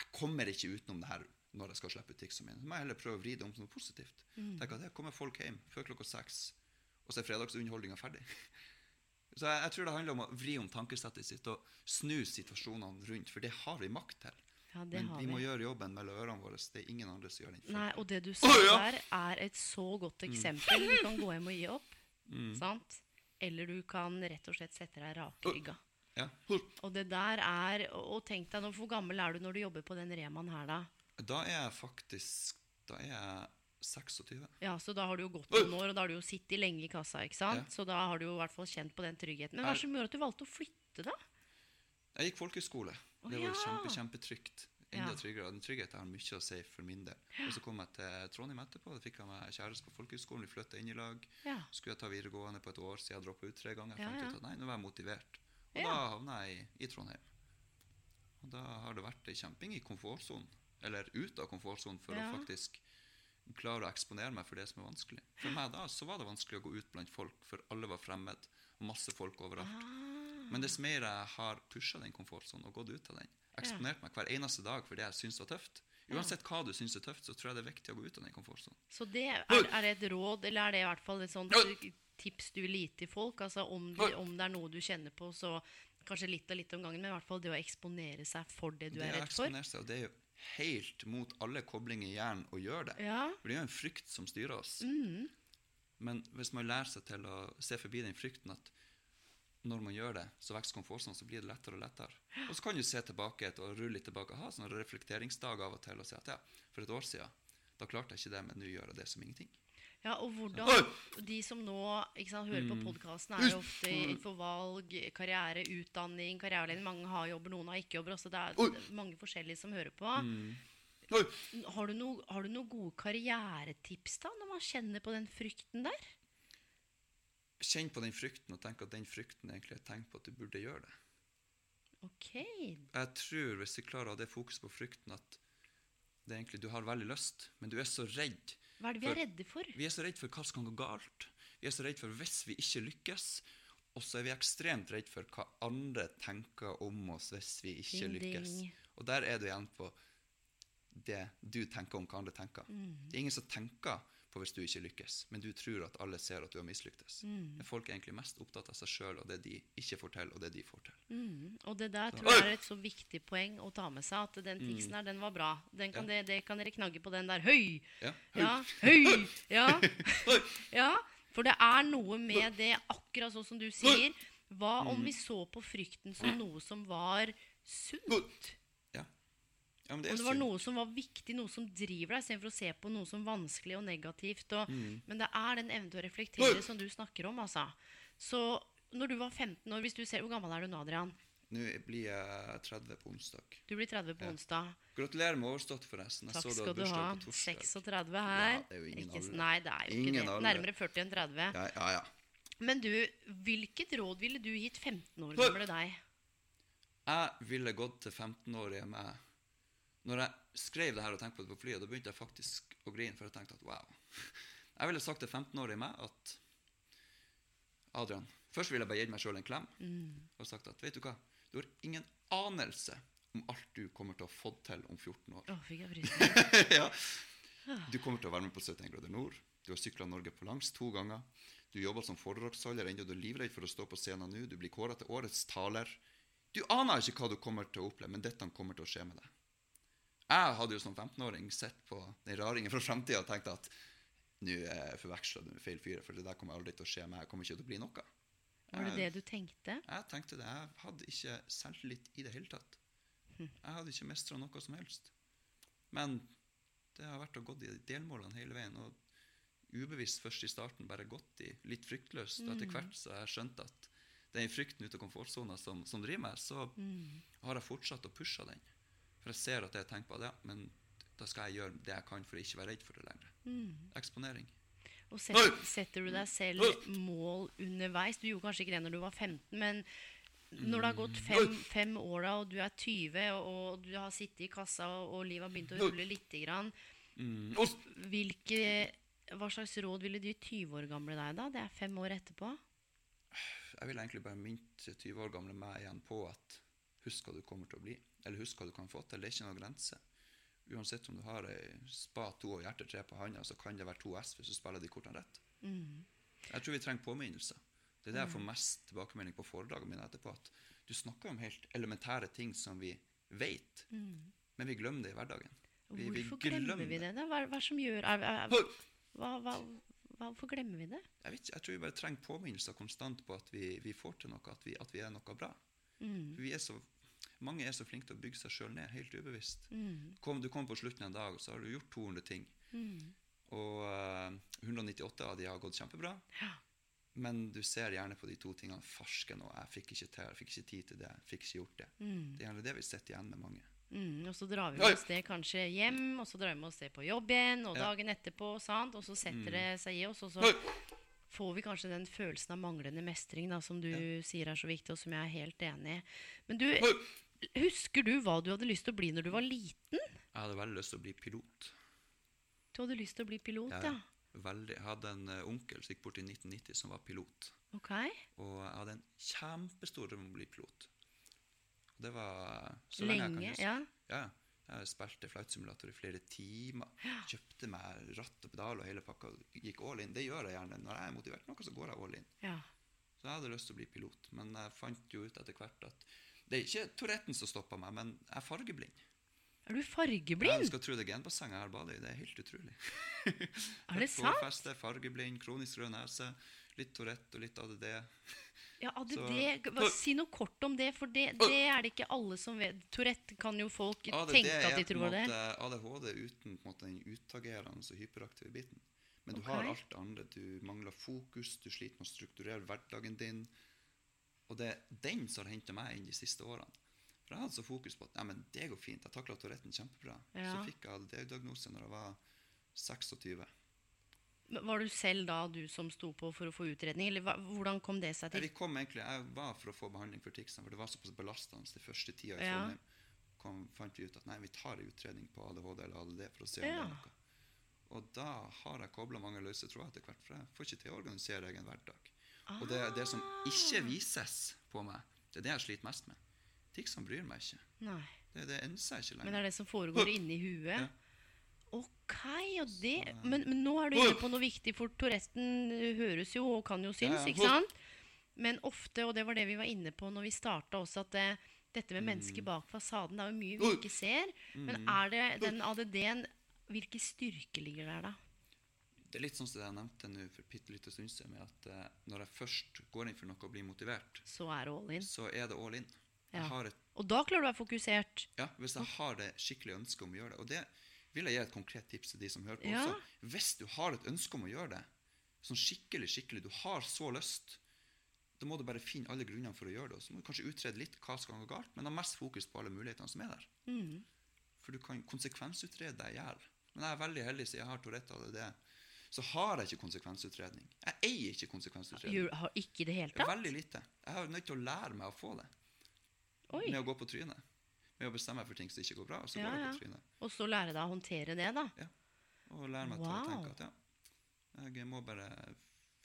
Jeg kommer ikke utenom det her når jeg skal slippe ut ticsene mine. Så må jeg heller prøve å vri det om til noe positivt. Mm. Tenk at det kommer folk hjem før klokka seks, og så er fredagsunderholdninga ferdig. (laughs) Så jeg, jeg tror det handler om å vri om tankesettet sitt og snu situasjonene rundt, for det har vi makt til. Ja, det Men har vi vi. må gjøre jobben mellom ørene våre. Det er ingen andre som gjør den. Nei, og det du sa oh, ja! der, er et så godt eksempel. Du kan gå hjem og gi opp, sant? Eller du kan rett og slett sette deg rakrygga. Ja. Og det der er Og tenk deg hvor gammel er du når du jobber på den remaen her, da? Da er jeg faktisk Da er jeg 26. Ja, så da har du jo gått noen år, og da har du jo sittet lenge i kassa, ikke sant? Ja. Så da har du jo i hvert fall kjent på den tryggheten. Men hva er det som gjør at du valgte å flytte, da? Jeg gikk folkehøyskole. Det var ja. kjempe, kjempetrygt. Enda Ja. tryggere. Den tryggheten har mye å si for min del. Og så kom jeg til Trondheim etterpå. Da fikk jeg meg kjæreste på folkehøyskolen. Vi flytta inn i lag. Skulle jeg ta videregående på et år, så jeg droppa ut tre ganger. Jeg fant ut at nei, nå var jeg motivert. Og da havna jeg i, i Trondheim. Og da har det vært ei kjemping i komfortsonen. Eller ut av komfortsonen for Ja. å faktisk klare å eksponere meg for det som er vanskelig. For meg da så var det vanskelig å gå ut blant folk, for alle var fremmed. Og masse folk overalt. Ah. Men dess mer jeg har pusha den komfortsonen og gått ut av den, eksponert meg hver eneste dag for det jeg syns var tøft Uansett hva du syns er tøft, så tror jeg det er viktig å gå ut av den komfortsonen. Så det er, er det et råd, eller er det i hvert fall et sånt tips du vil gi til folk? Altså om, de, om det er noe du kjenner på, så kanskje litt og litt om gangen, men i hvert fall det å eksponere seg for det du Det er redd for. seg, og det er jo helt mot alle koblinger i hjernen og gjør det. Ja. For det er jo en frykt som styrer oss. Mm. Men hvis man lærer seg til å se forbi den frykten at når man gjør det, så vokser komfortsonen, så blir det lettere og lettere. Og så kan du se tilbake og rulle litt tilbake, ha sånne reflekteringsdager av og til og si at ja, for et år siden, da klarte jeg ikke det, men nå gjør jeg det som ingenting. Ja, og hvordan De som nå sant, hører Mm. på podkasten, er jo ofte innenfor valg, karriere, utdanning, karriereveiledning. Mange har jobber, noen har ikke jobber. Også. Det er mange forskjellige som hører på. Mm. Har, du no, har du noen gode karrieretips da, når man kjenner på den frykten der? Kjenn på den frykten, og tenk at den frykten egentlig er et tegn på at du burde gjøre det. Ok. Jeg tror, hvis vi klarer å ha det fokuset på frykten, at det egentlig, du har veldig lyst, men du er så redd. Hva er det vi er For- redde for? Vi er så redde for hva som kan gå galt. Vi er så redde for hvis vi ikke lykkes. Og så er vi ekstremt redde for hva andre tenker om oss hvis vi ikke Ding, lykkes. ding. Og der er du igjen på det du tenker om hva andre tenker. Mm. Det er ingen som tenker på hvis du ikke lykkes, men du tror at alle ser at du har mislyktes. Mm. Men folk er egentlig mest opptatt av seg sjøl og det de ikke får til, og det de får til. Mm. Og det der tror jeg er et så viktig poeng å ta med seg. At den Mm. her, den var bra. Den kan det, det kan dere knagge på den der. Høy! Ja. Ja, høy! (laughs) Ja. (laughs) ja. For det er noe med det, akkurat sånn som du sier. Hva om vi så på frykten som noe som var sunt? Ja. det Om det var noe som var viktig, noe som driver deg, istedenfor å se på noe som vanskelig og negativt. Og, Mm. Men det er den evnen til å reflektere som du snakker om. Altså. Så når du var 15 år, hvis du ser, Hvor gammel er du nå, Adrian? Nå blir jeg 30 på onsdag. Du blir 30 på Ja. onsdag. Gratulerer med overstått, forresten. Jeg Takk så skal du ha. på torsdag. 36 her. Ja, det er jo ingen Ikke. Nei, det er jo Ingen ikke det. alder. Nærmere 40 enn 30. Ja, ja, ja. Men du, hvilket råd ville du gitt 15 år gamle deg? Jeg ville gått til 15-årige meg Når jeg skrev det her og tenkte på det på flyet, da begynte jeg faktisk å grine, for jeg tenkte at wow. Jeg ville sagt til 15-årige meg at Adrian, først ville jeg bare gitt meg sjøl en klem og sagt at vet du hva, du har ingen anelse om alt du kommer til å ha fått til om 14 år. Oh, fikk jeg (laughs) ja. Du kommer til å være med på 71 grader nord. Du har sykla Norge på langs to ganger. Du jobber som foredragsholder ennå du er livredd for å stå på scenen nå. Du blir kåra til årets taler. Du aner ikke hva du kommer til å oppleve, men dette kommer til å skje med deg. Jeg hadde jo som 15-åring sett på den raringen fra framtida og tenkt at nå forveksla du med feil fyr, for det der kommer aldri til å skje meg. Jeg kommer ikke til å bli noe. Var det Jeg- det du tenkte? jeg tenkte det. Jeg hadde ikke selvtillit i det hele tatt. Jeg hadde ikke mestra noe som helst. Men det har vært å gå i delmålene hele veien. Og ubevisst først i starten bare gått i litt fryktløst. Og etter hvert så har jeg skjønt at er frykten ute av komfortsona som, som driver meg. Så har jeg fortsatt å pushe den. For jeg ser at jeg tenker på det, men da skal jeg gjøre det jeg kan for å ikke være redd for det lenger. Eksponering. Og setter, setter du deg selv mål underveis? Du gjorde kanskje ikke det når du var 15, men når det har gått fem, fem år da, og du er 20, og, du har sittet i kassa, og, og livet har begynt å rulle lite grann, Mm. hvilke, hva slags råd ville du gi 20 år gamle deg da? Det er fem år etterpå. Jeg vil egentlig bare mynte 20 år gamle meg igjen på at husk hva du kommer til å bli. Eller husk hva du kan få til. Det er ikke noen grense. Uansett om du har ei spa, to og hjertetre på handa, så kan det være to S hvis du spiller de kortene rett. Jeg tror vi trenger påminnelser. Det er det jeg får mest tilbakemelding på foredragene mine etterpå. At du snakker om helt elementære ting som vi vet, men vi glemmer det i hverdagen. Vi, vi Hvorfor glemmer vi det? da? Hva, hva som gjør er, er, hva, hva, Hvorfor glemmer vi det? Jeg, vet jeg tror vi bare trenger påminnelser konstant på at vi, vi får til noe, at vi, at vi er noe bra. For Vi er så, mange er så flinke til å bygge seg sjøl ned, helt ubevisst. Kom, du kommer på slutten av en dag, og så har du gjort 200 ting. Og uh, 198 av de har gått kjempebra. Ja. Men du ser gjerne på de to tingene farsken og jeg fikk ikke til, jeg fikk ikke tid til det, jeg fikk ikke gjort det. Det er gjerne det vi sitter igjen med mange. Mm, og så drar vi med oss det kanskje hjem, og så drar vi med oss det på jobb igjen, og Ja. dagen etterpå, sant? og så setter det seg i oss, og så får vi kanskje den følelsen av manglende mestring da, som du sier er så viktig, og som jeg er helt enig i. Men du! Husker du hva du hadde lyst til å bli når du var liten? Jeg hadde veldig lyst til å bli pilot. Du hadde lyst til å bli pilot, ja. Veldig. Jeg hadde en eh, onkel som gikk bort i 1990 som var pilot. Ok. Og jeg hadde en kjempestor drøm om å bli pilot. Og det var eh, så lenge, jeg kan huske. ja. Ja, jeg spilte flightsimulator i flere timer. Kjøpte meg ratt og pedal og hele pakka. Gikk all in. Det gjør jeg gjerne. Når jeg er motivert noe, så går jeg all in. ja. Så jeg hadde lyst til å bli pilot. Men jeg fant jo ut etter hvert at det er ikke Touretten som stopper meg, men jeg er fargeblind. Er du Jeg fargeblind? skal tro det genbassenget jeg har badet i. Det er helt utrolig. Er det (laughs) sant? Feste, fargeblind, kronisk rød nese, litt Tourette og litt ADD. Ja, ADD. Så- Si noe kort om det, for det, det er det ikke alle som vet. Tourette kan jo folk ADD tenke at de tror det. ADHD uten på en måte, den utagerende og hyperaktive biten. Men du okay. har alt det andre. Du mangler fokus, du sliter med å strukturere hverdagen din. Og det er den som har henta meg inn de siste årene. For jeg hadde så fokus på at nei, men det går fint, jeg takla Touretten kjempebra. Ja. Så fikk jeg ADD-diagnose når jeg var 26. Men Var du selv da du som sto på for å få utredning, eller hva, hvordan kom det seg til? vi kom egentlig, Jeg var for å få behandling for ticsene, for det var såpass belastende den første tida i Ja. Kom, fant vi ut at nei, vi tar en utredning på ADHD eller ADD for å se om det er noe. Og da har jeg kobla mange løse tråder etter hvert, for jeg får ikke til å organisere egen hverdag. Og det er det som Ah. ikke vises på meg, det er det jeg sliter mest med. Ticsene bryr meg ikke. Nei. Det, det enser jeg ikke Men det er det som foregår inni huet? Ja. Ok, og det men, men nå er du inne på noe viktig, for Touretten uh, høres jo og kan jo synes, ikke sant? Men ofte, og det var det vi var inne på når vi starta også, at det, dette med Mm. mennesket bak fasaden, det er jo mye vi ikke ser. Men er det den ADD-en Hvilke styrker ligger der, da? Det er litt sånn som det jeg nevnte nå for bitte lite stund siden, med at eh, når jeg først går inn for noe og blir motivert, Så er det all in. så er det all in. Ja. Et Og da klarer du å være fokusert. Ja, hvis jeg har det skikkelig ønske om å gjøre det. Og det vil jeg gi et konkret tips til de som hører på Ja. også. Hvis du har et ønske om å gjøre det, sånn skikkelig, skikkelig, du har så lyst, da må du bare finne alle grunnene for å gjøre det. Og så må du kanskje utrede litt hva som kan gå galt, men ha mest fokus på alle mulighetene som er der. Mm. For du kan konsekvensutrede deg i hjel. Men jeg er veldig heldig siden jeg har Tourette og det. Så har jeg ikke konsekvensutredning. Jeg eier ikke konsekvensutredning. Du har ikke det hele tatt? Veldig lite. Jeg er nødt til å lære meg å få det Oi. med å gå på trynet. Med å bestemme meg for ting som ikke går bra, Og så Ja, går jeg på trynet. Og så lære deg å håndtere det, da. Ja. Og lære meg til å tenke at ja, jeg må bare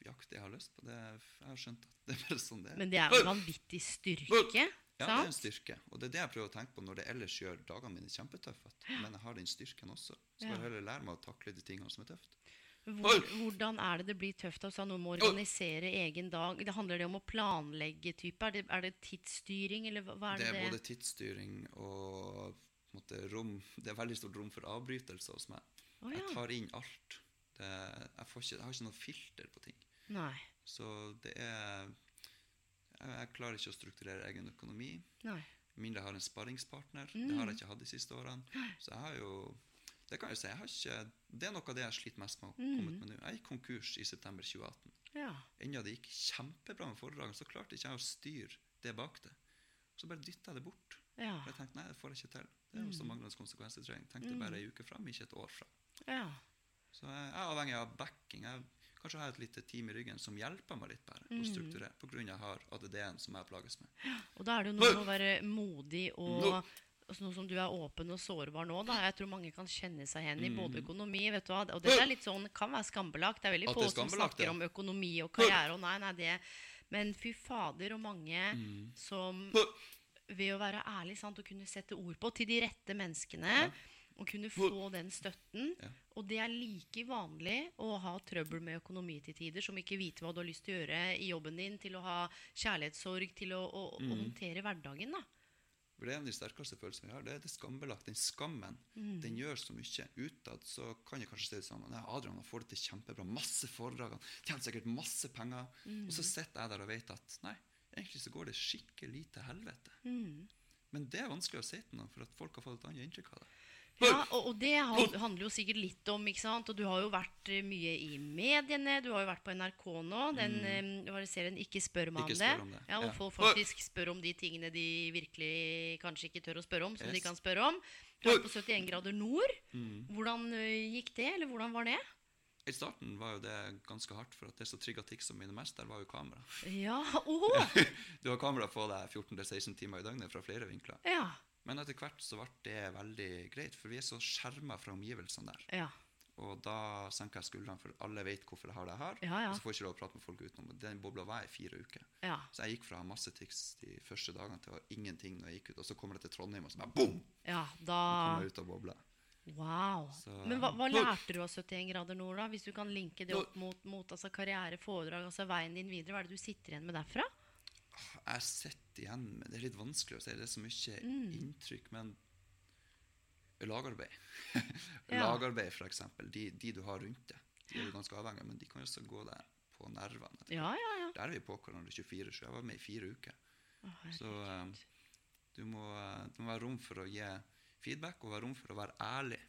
jakte jeg har lyst på. Det, jeg har skjønt at det er bare sånn det er. Men det er en vanvittig styrke. ja, det er en styrke. Og det er det jeg prøver å tenke på når det ellers gjør dagene mine kjempetøffe. Men jeg har den styrken også. Så jeg heller lære meg å takle de tingene som er tøft. Hvor, hvordan er det det blir tøft? Altså, noe med å organisere egen dag. Det Handler det om å planlegge? Type? Er, det, er det tidsstyring, eller hva er Det det? er både tidsstyring og måte, rom Det er veldig stort rom for avbrytelser hos meg. Oh, ja. Jeg tar inn alt. Det, jeg, får ikke, jeg har ikke noe filter på ting. Nei. Så det er jeg, jeg klarer ikke å strukturere egen økonomi. Nei. Mindre jeg har en sparringspartner. Mm. Det har jeg ikke hatt de siste årene. Så jeg har jo Det kan jeg si, jeg har ikke, det er noe av det jeg sliter mest med å komme Mm. ut med nå. Jeg gikk konkurs i september 2018. Ja. Enda det gikk kjempebra med foredragene, så klarte ikke jeg å styre det bak det. Så bare dytta jeg det bort. Ja. For jeg tenkte nei, det får jeg ikke til. Det er jo så manglende konsekvensutredning. Tenkte Mm. bare ei uke fram, ikke et år fram. ja. Så jeg er avhengig av backing. Jeg kanskje har et lite team i ryggen som hjelper meg litt bare Mm. å strukturere, på grunn av jeg har ADD-en som jeg plages med. Og da er det jo noe med å være modig og Nå som du er åpen og sårbar nå, da. Jeg tror mange kan kjenne seg igjen i både økonomi vet du hva, Og det er litt sånn, kan være skambelagt. Det er veldig få som snakker ja. om økonomi og karriere og nei, nei, det Men fy fader, og mange som ved å være ærlig sant, og kunne sette ord på til de rette menneskene og kunne få den støtten. Ja. Og det er like vanlig å ha trøbbel med økonomi til tider, som ikke vite hva du har lyst til å gjøre i jobben din, til å ha kjærlighetssorg, til å, å, Mm. å håndtere hverdagen. da. For Det er en av de sterkeste følelsene vi har. Det er det skambelagt. Den skammen. Mm. Den gjør så mye. Utad så kan jeg kanskje si det sånn Nei, Adrian han får det til kjempebra. Masse foredrag. Han tjener sikkert masse penger. Mm. Og så sitter jeg der og vet at nei, egentlig så går det skikkelig til helvete. Mm. Men det er vanskelig å si til noen, for at folk har fått et annet inntrykk av det. Ja, og, og det handler jo sikkert litt om, ikke sant? Og du har jo vært eh, mye i mediene. Du har jo vært på NRK nå. Den mm. det serien Ikke spør meg om det. om det, Ja, og ja. folk faktisk spør om de tingene de virkelig kanskje ikke tør å spørre om, som de kan spørre om. Du er på 71 grader nord. Mm. Hvordan eh, gikk det, eller hvordan var det? I starten var jo det ganske hardt, for at det som trigga som mine mest, der var jo kamera. Ja, oh. (laughs) Du har kamera på deg 14-16 timer i døgnet fra flere vinkler. Ja, Men etter hvert så ble det veldig greit, for vi er så skjerma fra omgivelsene der. ja. Og da senker jeg skuldrene, for alle vet hvorfor jeg har det her. Ja, ja. Og så får jeg ikke lov å prate med folk utenom. Den bobla var jeg i fire uker. ja. Så jeg gikk fra masse tics de første dagene til å ha ingenting når jeg gikk ut. Og så kommer det til Trondheim, og så bare boom! Ja, Kommer da jeg ut av bobla. Wow. Så- Men hva, hva lærte du av 71 grader nord, da? Hvis du kan linke det opp mot, mot altså karriere, foredrag, altså veien din videre. Hva er det du sitter igjen med derfra? Jeg sitter igjen med Det er litt vanskelig å si. Det er så mye Mm. inntrykk. Men lagarbeid (laughs) Ja. Lagarbeid, eksempel. De, de du har rundt deg, de er du ganske avhengig av, men de kan jo også gå deg på nervene. Ja, ja, ja. Der er vi på hverandre 24 så Jeg var med i fire uker. Så um, du, må, det må være rom for å gi feedback, og være rom for å være ærlig.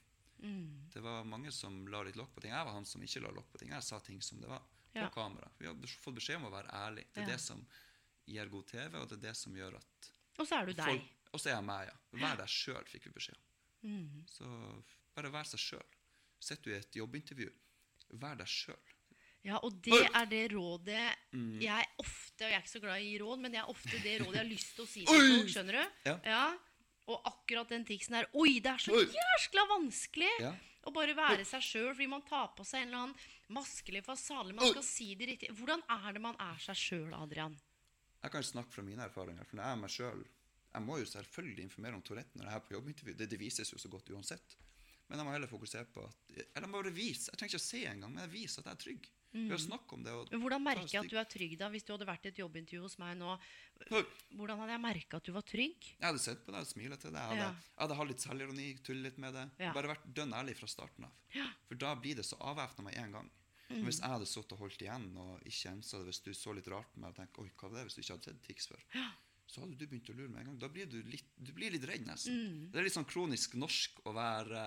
Mm. Det var mange som la litt lokk på ting. Jeg var han som ikke la lokk på ting. Jeg sa ting som det var, på kamera. Vi har fått beskjed om å være ærlig. Det er det som gir god TV, og det er det som gjør at Og så er du deg. Og så er jeg meg, ja. Vær deg sjøl, fikk vi beskjed om. Mm. Så bare vær seg sjøl. Sitter du i et jobbintervju, vær deg sjøl. Ja, og det er det rådet Mm. jeg ofte Og jeg er ikke så glad i råd, men det er ofte det rådet jeg har lyst til å si til folk. Skjønner du? Ja. ja. Og akkurat den triksen her Oi, det er så jæskla vanskelig Ja. å bare være seg sjøl fordi man tar på seg en eller annen maskelig fasale. Man skal si det riktig. Hvordan er det man er seg sjøl, Adrian? Jeg kan snakke fra mine erfaringer. For når jeg meg selv, jeg må jo selvfølgelig informere om Tourette når jeg er på jobbintervju. Det, det vises jo så godt uansett. Men jeg må heller fokusere på at Eller bare vise. Jeg trenger ikke å se engang, men jeg viser at jeg er trygg. Ved å snakke om det. Men hvordan merker jeg at du er trygg, da? Hvis du hadde vært i et jobbintervju hos meg nå, hvordan hadde jeg merka at du var trygg? Jeg hadde sett på deg og smilet til deg. Jeg hadde, Ja. jeg hadde hatt litt selvironi, tullet litt med det. Ja. Bare vært dønn ærlig fra starten av. Ja. For da blir det så avvæpna med en gang. Men Hvis jeg hadde sittet og holdt igjen og ikke ensa det, hvis du så litt rart på meg og tenkte oi, hva var det hvis du ikke hadde sett Tix før, så hadde du begynt å lure med en gang. Da blir du litt, du blir litt redd, nesten. Det er litt sånn kronisk norsk å være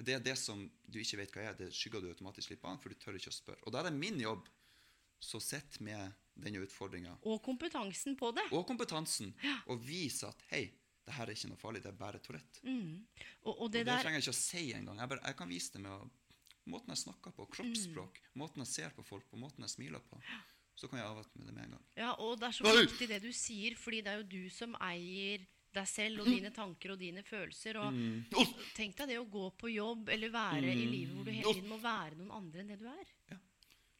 Det er det som du ikke vet hva er, det skygger du automatisk litt på, for du tør ikke å spørre. Og da er det min jobb så sitt med denne utfordringa Og kompetansen på det. og kompetansen og vise at hei, det her er ikke noe farlig, det er bare Tourette. Mm. og Og det det der trenger jeg ikke å si engang. Jeg, bare- jeg kan vise det med å, måten jeg snakker på, kroppsspråk, måten jeg ser på folk på, måten jeg smiler på. Så kan jeg avvæpne med det med en gang. Ja, og det er så viktig det du sier, fordi det er jo du som eier deg selv og dine tanker og dine følelser. Og Mm. tenk deg det å gå på jobb eller være i livet hvor du hele tiden må være noen andre enn det du er. Ja.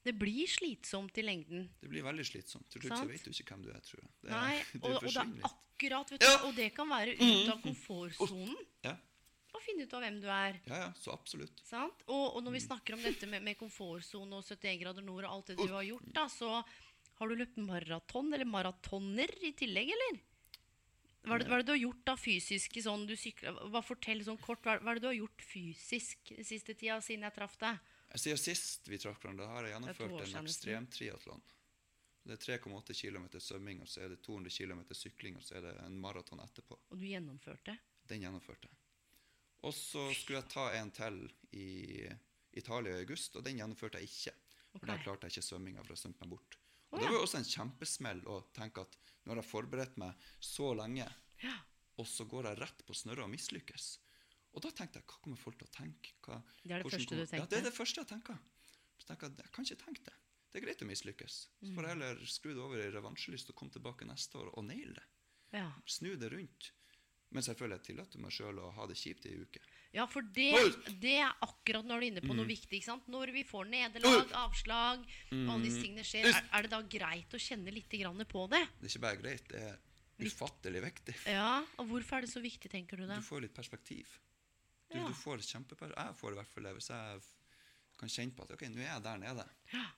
Det blir slitsomt i lengden. Det blir veldig slitsomt. Til slutt så vet du ikke hvem du er, tror jeg. Det, Nei, (laughs) det og, og det er akkurat, vet du, Ja. Mm. og det kan være ut av komfortsonen Ja, å finne ut av hvem du er. ja, ja, så absolutt. Sant? Og, og når vi snakker om dette med, med komfortsone og 71 grader nord og alt det du har gjort, da, så har du løpt maraton eller maratoner i tillegg, eller? Hva er, det, hva er det du har gjort da fysisk sånn du sykler Bare fortell sånn kort. Hva er, det du har gjort fysisk den siste tida siden jeg traff deg? Siden sist vi traff hverandre, har jeg gjennomført en ekstremtriatlon. Det er 3,8 km svømming, og så er det 200 km sykling, og så er det en maraton etterpå. Og du gjennomførte? Den gjennomførte jeg. Og så skulle jeg ta en til i Italia i august, og den gjennomførte jeg ikke. For da klarte jeg ikke svømminga, for å svømme meg bort. Og Det ja. var også en kjempesmell å tenke at nå har jeg forberedt meg så lenge, Ja. og så går jeg rett på snørra og mislykkes. Og da tenkte jeg, hva kommer folk til å tenke? Hva, Det er det første kommer- du Ja, det er det første jeg tenker. Så tenker jeg, jeg kan ikke tenke det. Det er greit å mislykkes. Så får jeg Mm. heller skru det over i revansjelyst og komme tilbake neste år og naile det. ja. Snu det rundt. Men selvfølgelig jeg tillater meg sjøl å ha det kjipt i ei uke. Ja, for det, det er akkurat når du er inne Mm. på noe viktig. ikke sant? Når vi får nederlag, avslag, og alle disse tingene skjer, er, er det da greit å kjenne litt grann på det? Det er ikke bare greit, det er ufattelig viktig. Ja, og Hvorfor er det så viktig, tenker du det? Du får litt perspektiv. Du, Ja. du får kjempeperspektiv. Jeg får i hvert fall det hvis jeg kan kjenne på at ok, nå er jeg der nede.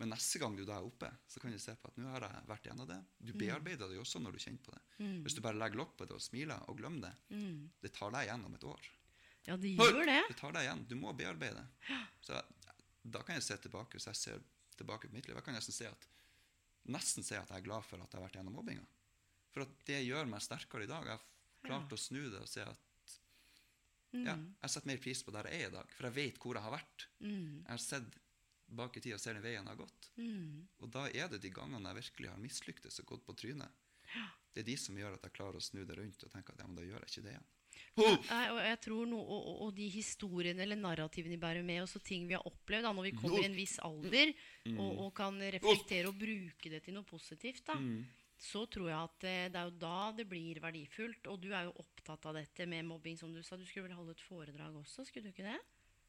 Men neste gang du da er oppe, så kan du se på at nå har jeg vært gjennom det. Mm. Du bearbeider det jo også når du kjenner på det. Hvis du bare legger lokk på det og smiler og glemmer det, Mm. det tar deg igjen om et år. Ja, det gjør det. Det tar deg igjen. Du må bearbeide. Så da kan jeg se tilbake, hvis jeg ser tilbake på mitt liv, jeg kan nesten si at, nesten se at jeg er glad for at jeg har vært gjennom mobbinga. For at det gjør meg sterkere i dag. Jeg har klart å snu det og se at ja, Mm. jeg setter mer pris på der jeg er i dag, for jeg vet hvor jeg har vært. Mm. Jeg har sett bak i tid og ser den veien jeg har gått. Mm. Og da er det de gangene jeg virkelig har mislyktes og gått på trynet. Det er de som gjør at jeg klarer å snu det rundt og tenke at ja, men da gjør jeg ikke det igjen. Oh! og jeg tror noe, og, og, og de historiene eller narrativene de bærer med oss, og ting vi har opplevd da, når vi kommer i en viss alder, og, og kan reflektere og bruke det til noe positivt, da, så tror jeg at det, det er jo da det blir verdifullt. Og du er jo opptatt av dette med mobbing, som du sa. Du skulle vel holde et foredrag også, skulle du ikke det?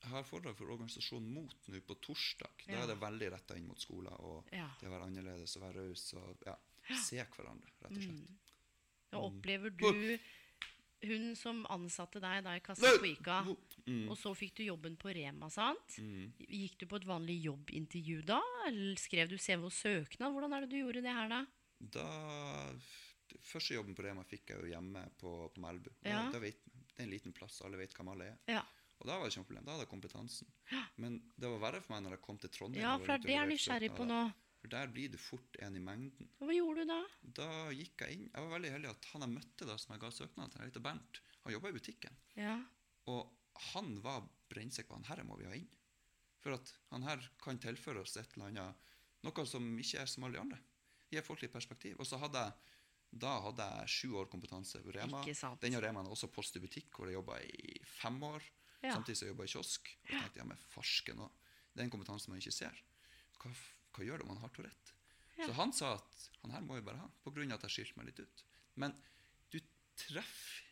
Jeg har foredrag for organisasjonen MOT nå på torsdag. Da Ja. er det veldig retta inn mot skoler og Ja. det å være annerledes og være raus og ja, se hverandre, rett og slett. Da Mm. opplever du hun som ansatte deg da i kassa på Ica, Mm. og så fikk du jobben på Rema, sant? Gikk du på et vanlig jobbintervju da? Eller skrev du CV og søknad? Hvordan er det du gjorde det her, da? Da Første jobben på Rema fikk jeg jo hjemme på, på Melbu. Ja. da vet, det er en liten plass, alle vet hvem alle er. Ja, Og da var det ikke noe problem. Da hadde jeg kompetansen. Men det var verre for meg når jeg kom til Trondheim. ja for det er nysgjerrig på nå. For der blir du fort en i mengden. Hva gjorde du da? Da gikk jeg inn. Jeg var veldig heldig at han jeg møtte da, som jeg ga søknad til, heter Bernt, han jobba i butikken. Ja, Og han var brennsikker på han her må vi ha inn. For at han her kan tilføre oss et eller annet, noe som ikke er som alle de andre. Gi folk litt perspektiv. Og så hadde jeg da hadde jeg sju år kompetanse på Rema. Den sant. Remaen er også post i butikk, hvor jeg jobba i fem år. Ja. Samtidig som jeg jobba i kiosk. Og tenkte jeg, men farsken òg. Det er en kompetanse man ikke ser. Hva, hva gjør det om man har Tourette? Så han sa at han her må vi bare ha, av at jeg skilte meg litt ut. Men du treffer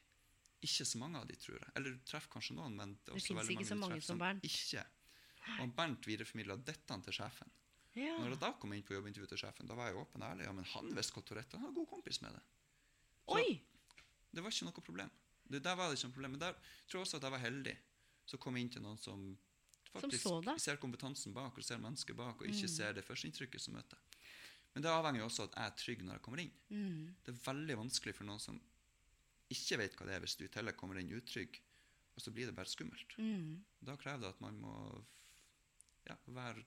ikke så mange av de, tror jeg. Eller du treffer kanskje noen, men det er også det veldig mange mange som Bernt. Ikke. Og Bernt videreformidla dette til sjefen. Ja. Når jeg da kom inn på jobbintervjuet til sjefen, da var jeg åpen og ærlig. Ja, men han visste hva Tourette Han var god kompis med det. Så Oi! Det var ikke noe problem. Det, der var det ikke noe problem. Men der tror jeg også at jeg var heldig. Så kom jeg inn til noen som faktisk deg. ser kompetansen bak og ser mennesket bak, og Mm. ikke ser det førsteinntrykket som møter. Men det avhenger jo også av at jeg er trygg når jeg kommer inn. Mm. Det er veldig vanskelig for noen som ikke vet hva det er, hvis du i tillegg kommer inn utrygg, og så blir det bare skummelt. Mm. Da krever det at man må ja, være,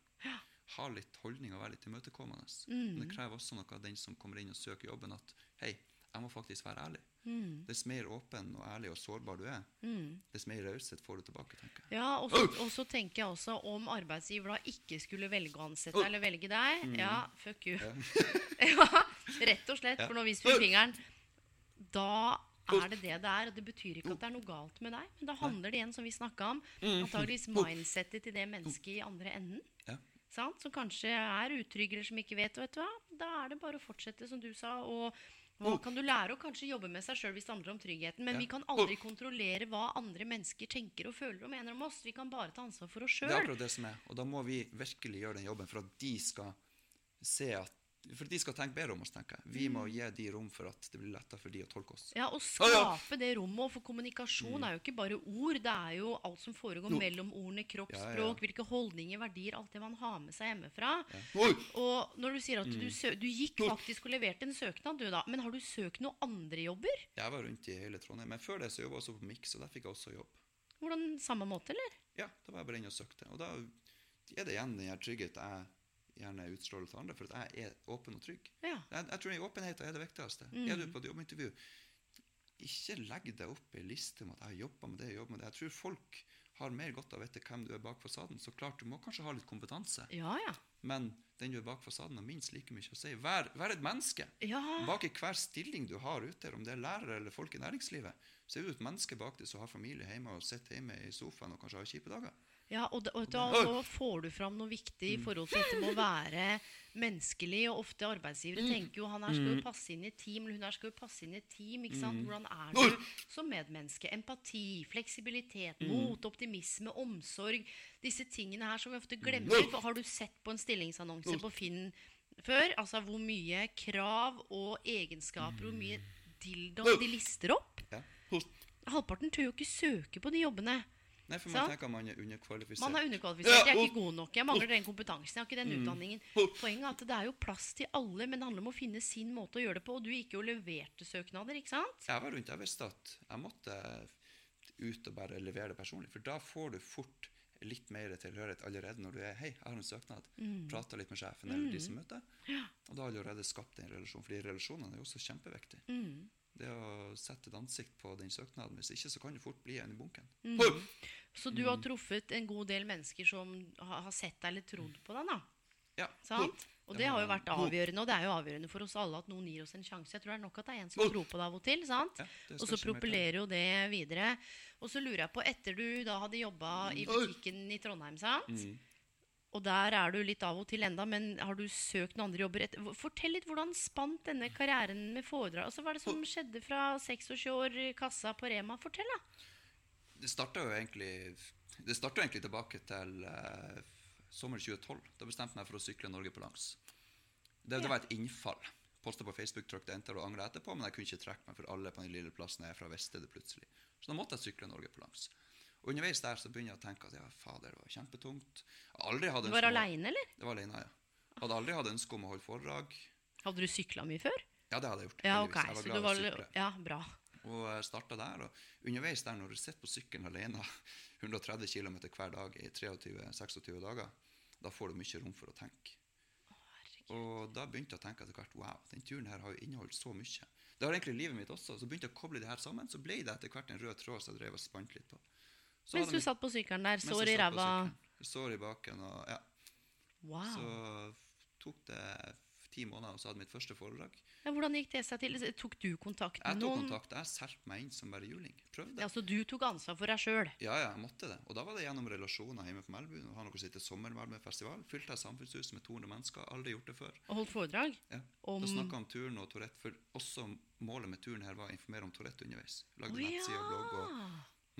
ha litt holdning og være litt imøtekommende. Mm. Men det krever også noe av den som kommer inn og søker jobben, at hei, jeg må faktisk være ærlig. Mm. Dess mer åpen og ærlig og sårbar du er, dess mer raushet får du tilbake, tenker jeg. Ja, og så, og så tenker jeg også om arbeidsgiver da ikke skulle velge å ansette deg eller velge deg. Mm. Ja, fuck you. Ja, (laughs) rett og slett. For nå viser vi fingeren. Da er det det det er. Og det betyr ikke at det er noe galt med deg. Men da handler det igjen, som vi snakka om, antageligvis mindsettet til det mennesket i andre enden. Ja. Sant? Som kanskje er utrygg, eller som ikke vet. vet? Da er det bare å fortsette, som du sa. og hva kan du lære å kanskje jobbe med seg sjøl hvis det handler om tryggheten? Men Ja. vi kan aldri kontrollere hva andre mennesker tenker og føler og mener om oss. Vi kan bare ta ansvar for oss Det er akkurat det som er. Og da må vi virkelig gjøre den jobben for at de skal se at For de skal tenke bedre om oss, tenker jeg. Vi må gi de rom for at det blir lettere for de å tolke oss. Ja, Å skape det rommet. For kommunikasjon er jo ikke bare ord. Det er jo alt som foregår mellom ordene, kroppsspråk, hvilke holdninger, verdier, alt det man har med seg hjemmefra. Og når du sier at du, sø du gikk faktisk og leverte en søknad, du da. Men har du søkt noen andre jobber? Jeg var rundt i hele Trondheim. Men før det så jobba jeg også på Mix, og der fikk jeg også jobb. Hvordan Samme måte, eller? Ja, da var jeg bare inne og søkte. Og da er det igjen den tryggheten jeg gjerne utstråler til andre, for at jeg er åpen og trygg. Ja. Jeg, jeg tror åpenheten er det viktigste. Er du på et jobbintervju, ikke legg deg opp i liste om at jeg har jobba med det, jobba med det. Jeg tror folk har mer godt av å vite hvem du er bak fasaden. Så klart, du må kanskje ha litt kompetanse, Ja, ja. men den du er bak fasaden, har minst like mye å si. Vær, vær et menneske. Ja. Bak i hver stilling du har ute, om det er lærere eller folk i næringslivet, så er du et menneske bak det som har familie hjemme og sitter hjemme i sofaen og kanskje har kjipe dager. Ja, og, da, og da, da får du fram noe viktig i forhold til dette med å være menneskelig. Og ofte arbeidsgivere tenker jo han her skal jo passe inn i et team, eller hun her skal jo passe inn i et team. ikke sant? Hvordan er du som medmenneske? Empati, fleksibilitet, mot, optimisme, omsorg. Disse tingene her som vi ofte glemmer. For har du sett på en stillingsannonse på Finn før? Altså hvor mye krav og egenskaper, hvor mye dildo de lister opp? Halvparten tør jo ikke søke på de jobbene. Nei, for man tenker man er underkvalifisert. Man er underkvalifisert. Jeg er ikke god nok. Jeg mangler den kompetansen. Jeg har ikke den utdanningen. Poenget er at det er jo plass til alle, men det handler om å finne sin måte å gjøre det på. Og du gikk jo og leverte søknader, ikke sant? Jeg var rundt, jeg visste at jeg måtte ut og bare levere det personlig. For da får du fort litt mer tilhørighet allerede når du er Hei, jeg har en søknad. Mm. Prater litt med sjefen eller de som møter. Og da har du allerede skapt en relasjon. Fordi relasjonene er jo også kjempeviktige. Mm. Det å sette et ansikt på den søknaden. Hvis ikke så kan det fort bli en i bunken. Mm. Så du Mm. har truffet en god del mennesker som har sett deg eller trodd på deg, da. Ja. Sant? Og det har jo vært avgjørende, og det er jo avgjørende for oss alle at noen gir oss en sjanse. Jeg tror det er nok at det er en som tror på deg av og til. sant? Ja, og så propellerer jo det videre. Og så lurer jeg på, etter du da hadde jobba i butikken i Trondheim, sant? Mm. Og der er du litt av og til enda, men har du søkt noen andre jobber etter? Fortell litt hvordan spant denne karrieren med foredrag? Altså, Hva er det som skjedde fra 26 år i kassa på Rema? Fortell, da. Det starta jo egentlig Det egentlig tilbake til uh, sommeren 2012. Da bestemte jeg meg for å sykle Norge på langs. Det, det var et innfall. Posta på Facebook, trykte enter og angra etterpå, men jeg kunne ikke trekke meg, for alle på den lille plassen jeg er fra, visste det plutselig. Så da måtte jeg sykle Norge på langs. Og underveis der så begynner jeg å tenke at ja, fader, det var kjempetungt. Du var aleine, eller? Det var alene, ja. Hadde aldri hatt ønske om å holde foredrag. Hadde du sykla mye før? Ja, det hadde jeg gjort. Ja, heldigvis. ok. Jeg var Så glad du i å var sykle. Ja, bra. Og starta der. Og underveis der, når du sitter på sykkelen alene (laughs) 130 km hver dag i 23-26 dager, da får du mye rom for å tenke. Og da begynte jeg å tenke etter hvert wow, den turen her har jo inneholdt så mye. Det har egentlig livet mitt også. Så begynte jeg å koble det her sammen, så ble det etter hvert en rød tråd som jeg drev og spant litt på. Så Mens du satt på sykkelen der, sår i ræva. Sår i baken og ja. Wow. Så tok det ti måneder, og så hadde mitt første foredrag. Ja, hvordan gikk det seg til? Tok du kontakt Jeg tok noen? kontakt. Jeg solgte meg inn som bare juling. Prøvde. Ja, så du tok ansvar for deg sjøl? Ja, ja, jeg måtte det. Og da var det gjennom relasjoner hjemme på Melbu. Nå har noe som heter Sommermelbufestival. Fylte jeg samfunnshuset med 200 mennesker. Aldri gjort det før. Og holdt foredrag? Ja. Om- Da snakka om turn og Tourette. For også målet med turen her var å informere om Tourette underveis. Lagde oh, nettside og blogg. og.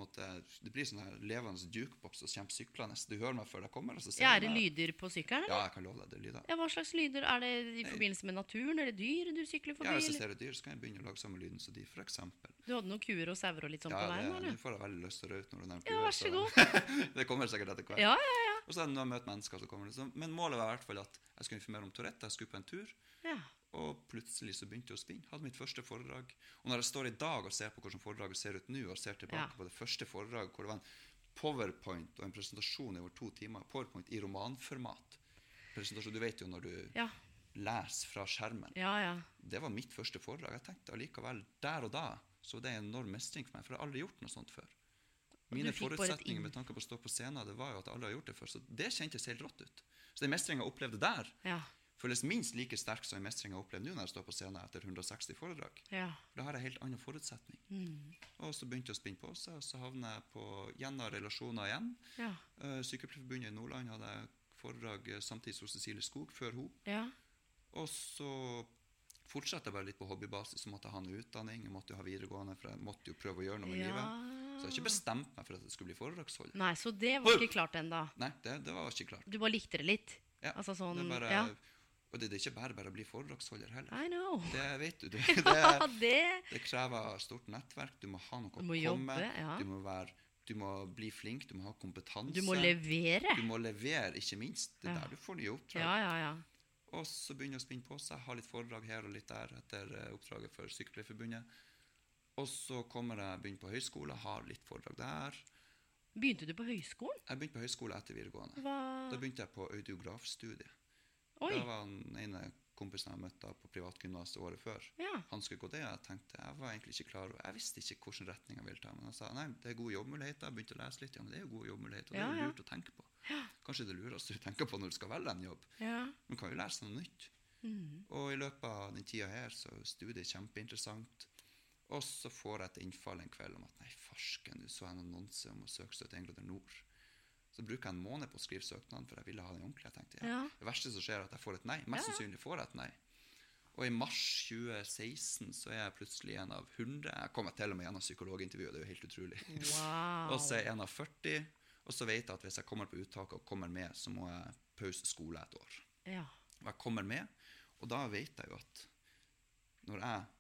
Måtte, Det blir sånn her levende jukebox og kommer syklende. Du hører meg før jeg kommer. Og så ser Ja, er det lyder på sykkelen? Ja, jeg kan love deg. Det er lyder. Ja, Hva slags lyder? Er det i forbindelse med naturen? Er det dyr du sykler forbi? Ja, Hvis jeg ser et dyr, så kan jeg begynne å lage samme lyden som de, f.eks. Du hadde noen kuer og sauer og litt sånn Ja, på veien? Ja? Nå får jeg veldig lyst til å røyke når du nevner Ja, kuer, vær så god. (laughs) det kommer sikkert etter hvert. Ja, ja, ja. Og så er det når jeg møter mennesker, så kommer det sånn. Men målet var i hvert fall at jeg skulle informere om Tourette. Jeg skulle på en tur. ja. Og plutselig så begynte jeg å spinne. Hadde mitt første foredrag. Og når jeg står i dag og ser på hvordan foredraget ser ut nå, og ser tilbake Ja. på det første foredraget hvor det var en powerpoint og en presentasjon i over to timer, powerpoint i romanformat Presentasjon, Du vet jo når du Ja, leser fra skjermen. ja. ja. Det var mitt første foredrag. Jeg tenkte allikevel, der og da, så det er en enorm mestring for meg, for jeg har aldri gjort noe sånt før. Mine forutsetninger med tanke på å stå på scenen, det var jo at alle har gjort det før. Så det kjentes helt rått ut. Så den mestringa jeg opplevde der, ja. Føles minst like sterk som en mestring jeg opplever nå når jeg står på scenen etter 160 foredrag. ja. For da har jeg helt annen forutsetning. Mm. Og så begynte jeg å spinne på seg, og så havner jeg på gjennom relasjoner igjen. ja. Uh, Sykepleierforbundet i Nordland hadde foredrag eh, samtidig som Cecilie Skog, før hun. ja. Og så fortsatte jeg bare litt på hobbybasis. Så måtte jeg ha en utdanning, jeg måtte jo ha videregående, for jeg måtte jo prøve å gjøre noe med Ja. livet. Så jeg har ikke bestemt meg for at det skulle bli foredragsholder. Nei, så det var ikke klart ennå. Nei, det, det var ikke klart. Du bare likte det litt? Ja, Altså sånn, det bare, ja. Og det, det er ikke bare bare å bli foredragsholder heller. I know. Det vet du. (laughs) Det, det, det det krever stort nettverk. Du må ha noe å komme jobbe, ja. du, må være, du må bli flink, du må ha kompetanse. Du må levere. Du må levere, ikke minst. Det er Ja. der du får nye oppdrag. Ja, ja, ja. Og så begynner jeg å spinne på seg, ha litt foredrag her og litt der etter eh, oppdraget for Sykepleierforbundet. Og så kommer jeg begynner på høyskole, har litt foredrag der. Begynte du på høyskolen? Jeg begynte på høyskole etter videregående. Hva? Da begynte jeg på audiografstudiet. Oi. Det var den ene kompisen jeg møtte på privatgymnaset året før. Ja. Han skulle gå det, og jeg tenkte, jeg var egentlig ikke klar jeg visste ikke hvilken retning jeg ville ta. Men han sa nei, det er gode jobbmuligheter. Jeg begynte å lese litt, ja, men det er jo gode jobbmuligheter. Og det er jo lurt å tenke på. Kanskje det lureste du tenker på når du skal velge en jobb. Ja. Man kan jo lære seg noe nytt. Mm. Og i løpet av den tida her så er studiet kjempeinteressant. Og så får jeg et innfall en kveld om at nei, farsken, du så en annonse om å søke seg til Englander Nord. Så bruker jeg en måned på å skrive søknaden, for jeg ville ha den ordentlig. Jeg tenkte, ja. Ja. Det verste som skjer, er at jeg får et nei. Mest sannsynlig får jeg et nei. Og i mars 2016 så er jeg plutselig en av 100. Jeg kommer til og med gjennom psykologintervjuet, det er jo helt utrolig. Wow. (laughs) Og så er jeg en av 40. Og så vet jeg at hvis jeg kommer på uttaket og kommer med, så må jeg pause skole et år. Ja. Og jeg kommer med, og da vet jeg jo at når jeg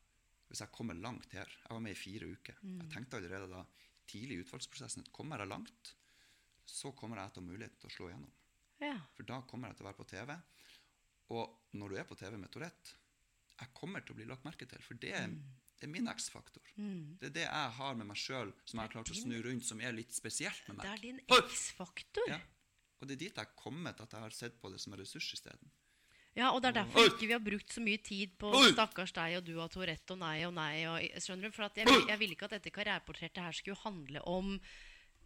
Hvis jeg kommer langt her Jeg var med i fire uker. Jeg tenkte allerede da tidlig i utvalgsprosessen. Kommer jeg langt, så kommer jeg til å ha mulighet til å slå igjennom. Ja. For da kommer jeg til å være på TV. Og når du er på TV med Tourette, jeg kommer til å bli lagt merke til. For det er, det er min X-faktor. Det er det jeg har med meg sjøl som jeg har klart å snu rundt, som er litt spesielt med meg. Det er din! X-faktor. Ja. Og det er dit jeg har kommet, at jeg har sett på det som en ressurs isteden. Ja, og det er derfor ikke vi har brukt så mye tid på Oi! stakkars deg, og du og Tourette, og nei og nei. Og, skjønner du? For at jeg, jeg ville ikke at dette karriereportrettet her skulle handle om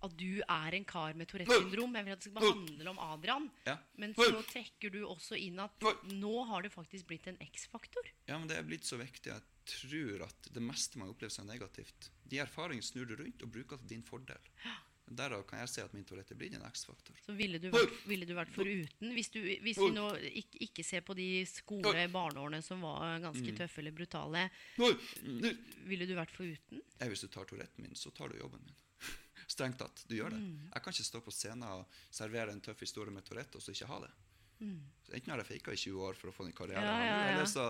at du er en kar med Tourettes syndrom. Jeg vil at det skal handle om Adrian. Ja. Men så trekker du også inn at nå har det faktisk blitt en X-faktor. Ja, men det er blitt så viktig. Jeg tror at det meste man opplever som negativt, de erfaringene snur du rundt og bruker til din fordel. Derav kan jeg se at min Tourette blitt en X-faktor. Så ville du vært, ville du vært foruten Hvis, du, hvis vi nå ikke, ikke ser på de skole-barneårene som var ganske tøffe eller brutale, ville du vært foruten? Ja, hvis du tar Touretten min, så tar du jobben min. Strengt tatt. Du gjør det. Mm. Jeg kan ikke stå på scenen og servere en tøff historie med Tourette og så ikke ha det. Mm. enten har jeg faka i 20 år for å få en karriere. Ja, ja, ja. eller så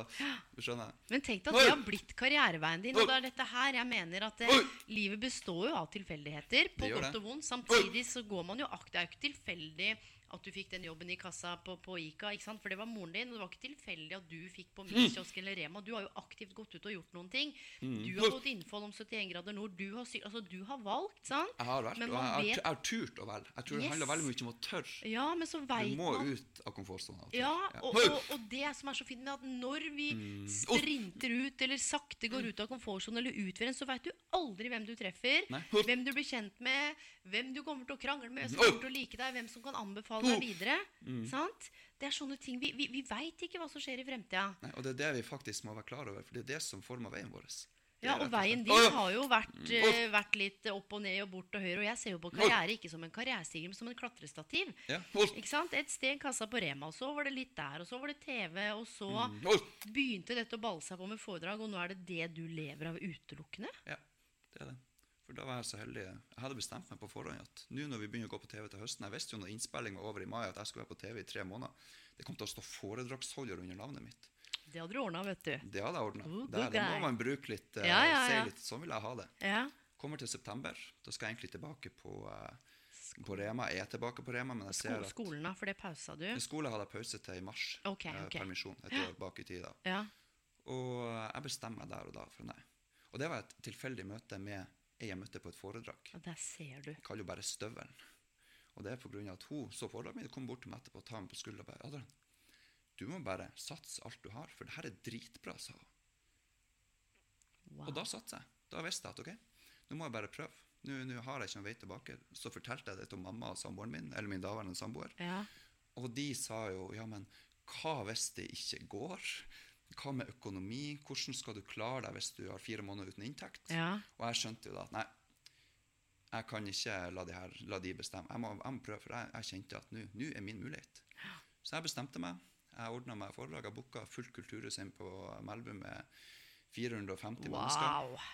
skjønner? Men tenk deg at det har blitt karriereveien din. Og det er dette her jeg mener at det, livet består jo av tilfeldigheter. På godt og vondt. Samtidig så går man jo akt. Det er jo ikke tilfeldig at du fikk den jobben i kassa på, på Ica. ikke sant? For det var moren din. Og det var ikke tilfeldig at du fikk på Minskiosk eller Rema. Du har jo aktivt gått ut og gjort noen ting. Mm. Du har fått innfall om 71 grader nord. Du har, altså, du har valgt, sant? Jeg har Men og jeg man har, jeg har turt å velge. Jeg tror det handler veldig mye om å tørre. Ja, men så vet Du må man ut av komfortsonen. til. Ja, Ja. og, og, og det som er så fint med at når vi Mm. sprinter ut eller sakte går ut av komfortsonen eller utfører en, så veit du aldri hvem du treffer, Nei. hvem du blir kjent med, hvem du kommer til å krangle med, som kommer til å like deg, hvem som kan anbefale deg videre. Sant? Det er sånne ting. Vi, vi, vi veit ikke hva som skjer i fremtida. Og det er det vi faktisk må være klar over, for det er det som former veien vår. Ja, og veien din har jo vært, uh, vært litt opp og ned og bort og høyre. Og jeg ser jo på karriere ikke som en karrierestiger, men som en klatrestativ. Ja. Ikke sant? Et sted kassa på Rema, og så var det litt der, og så var det TV, og så begynte dette å balle seg på med foredrag, og nå er det det du lever av utelukkende? Ja, det er det. For da var jeg så heldig. Jeg hadde bestemt meg på forhånd at nå når vi begynner å gå på TV til høsten Jeg visste jo når innspilling var over i mai, at jeg skulle være på TV i tre måneder. Det kom til å stå foredragsholder under navnet mitt. Det hadde du ordna, vet du. Det hadde jeg ordna. Oh, Det, må man bruke litt. Uh, Ja, ja, ja. Litt. Sånn vil jeg ha det. Ja. Kommer til september. Da skal jeg egentlig tilbake på, uh, på Rema. Jeg er tilbake på Rema, men jeg ser at skolen, da, for det pausa du? Skolen hadde jeg pause til i mars. Okay, eh, ok. Permisjon et år bak i tid. Ja. Og jeg bestemmer meg der og da for nei. Og det var et tilfeldig møte med jeg møtte på et foredrag. Og der ser du. Jeg kaller jo bare Støvelen. Og det er av at hun så foredraget mitt, kom bort til meg etterpå og tar meg på skuldra og bare Adrian, du må bare satse alt du har, for det her er dritbra, sa hun. Wow. Og da satser jeg. Da visste jeg at ok, nå må jeg bare prøve. Nå, nå har jeg ikke noen vei tilbake. Så fortalte jeg det til mamma og samboeren min, eller min daværende samboer. Ja. Og de sa jo ja, men hva hvis det ikke går? Hva med økonomi? Hvordan skal du klare deg hvis du har fire måneder uten inntekt? Ja. Og jeg skjønte jo da at nei, jeg kan ikke la de, her, la de bestemme. Jeg må, jeg må prøve, for jeg, jeg kjente at nå er min mulighet. Så jeg bestemte meg. Jeg ordna meg foredrag. Jeg booka fullt kulturhus inn på Melbu med 450 mennesker.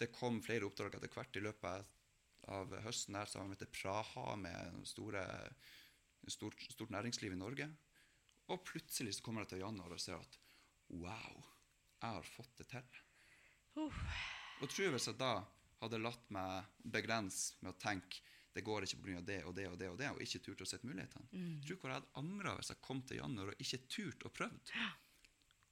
Det kom flere oppdrag etter hvert i løpet av høsten. der sammen med Praha med store, stort, stort næringsliv i Norge. Og plutselig så kommer jeg til januar og ser at wow, jeg har fått det til. Uh. Og tror hvis jeg da hadde latt meg begrense med å tenke det går ikke pga. det og det og det og det, og ikke turt å sette mulighetene. Mm. Tror hvor jeg hadde angra hvis jeg kom til januar og ikke turt og prøvd.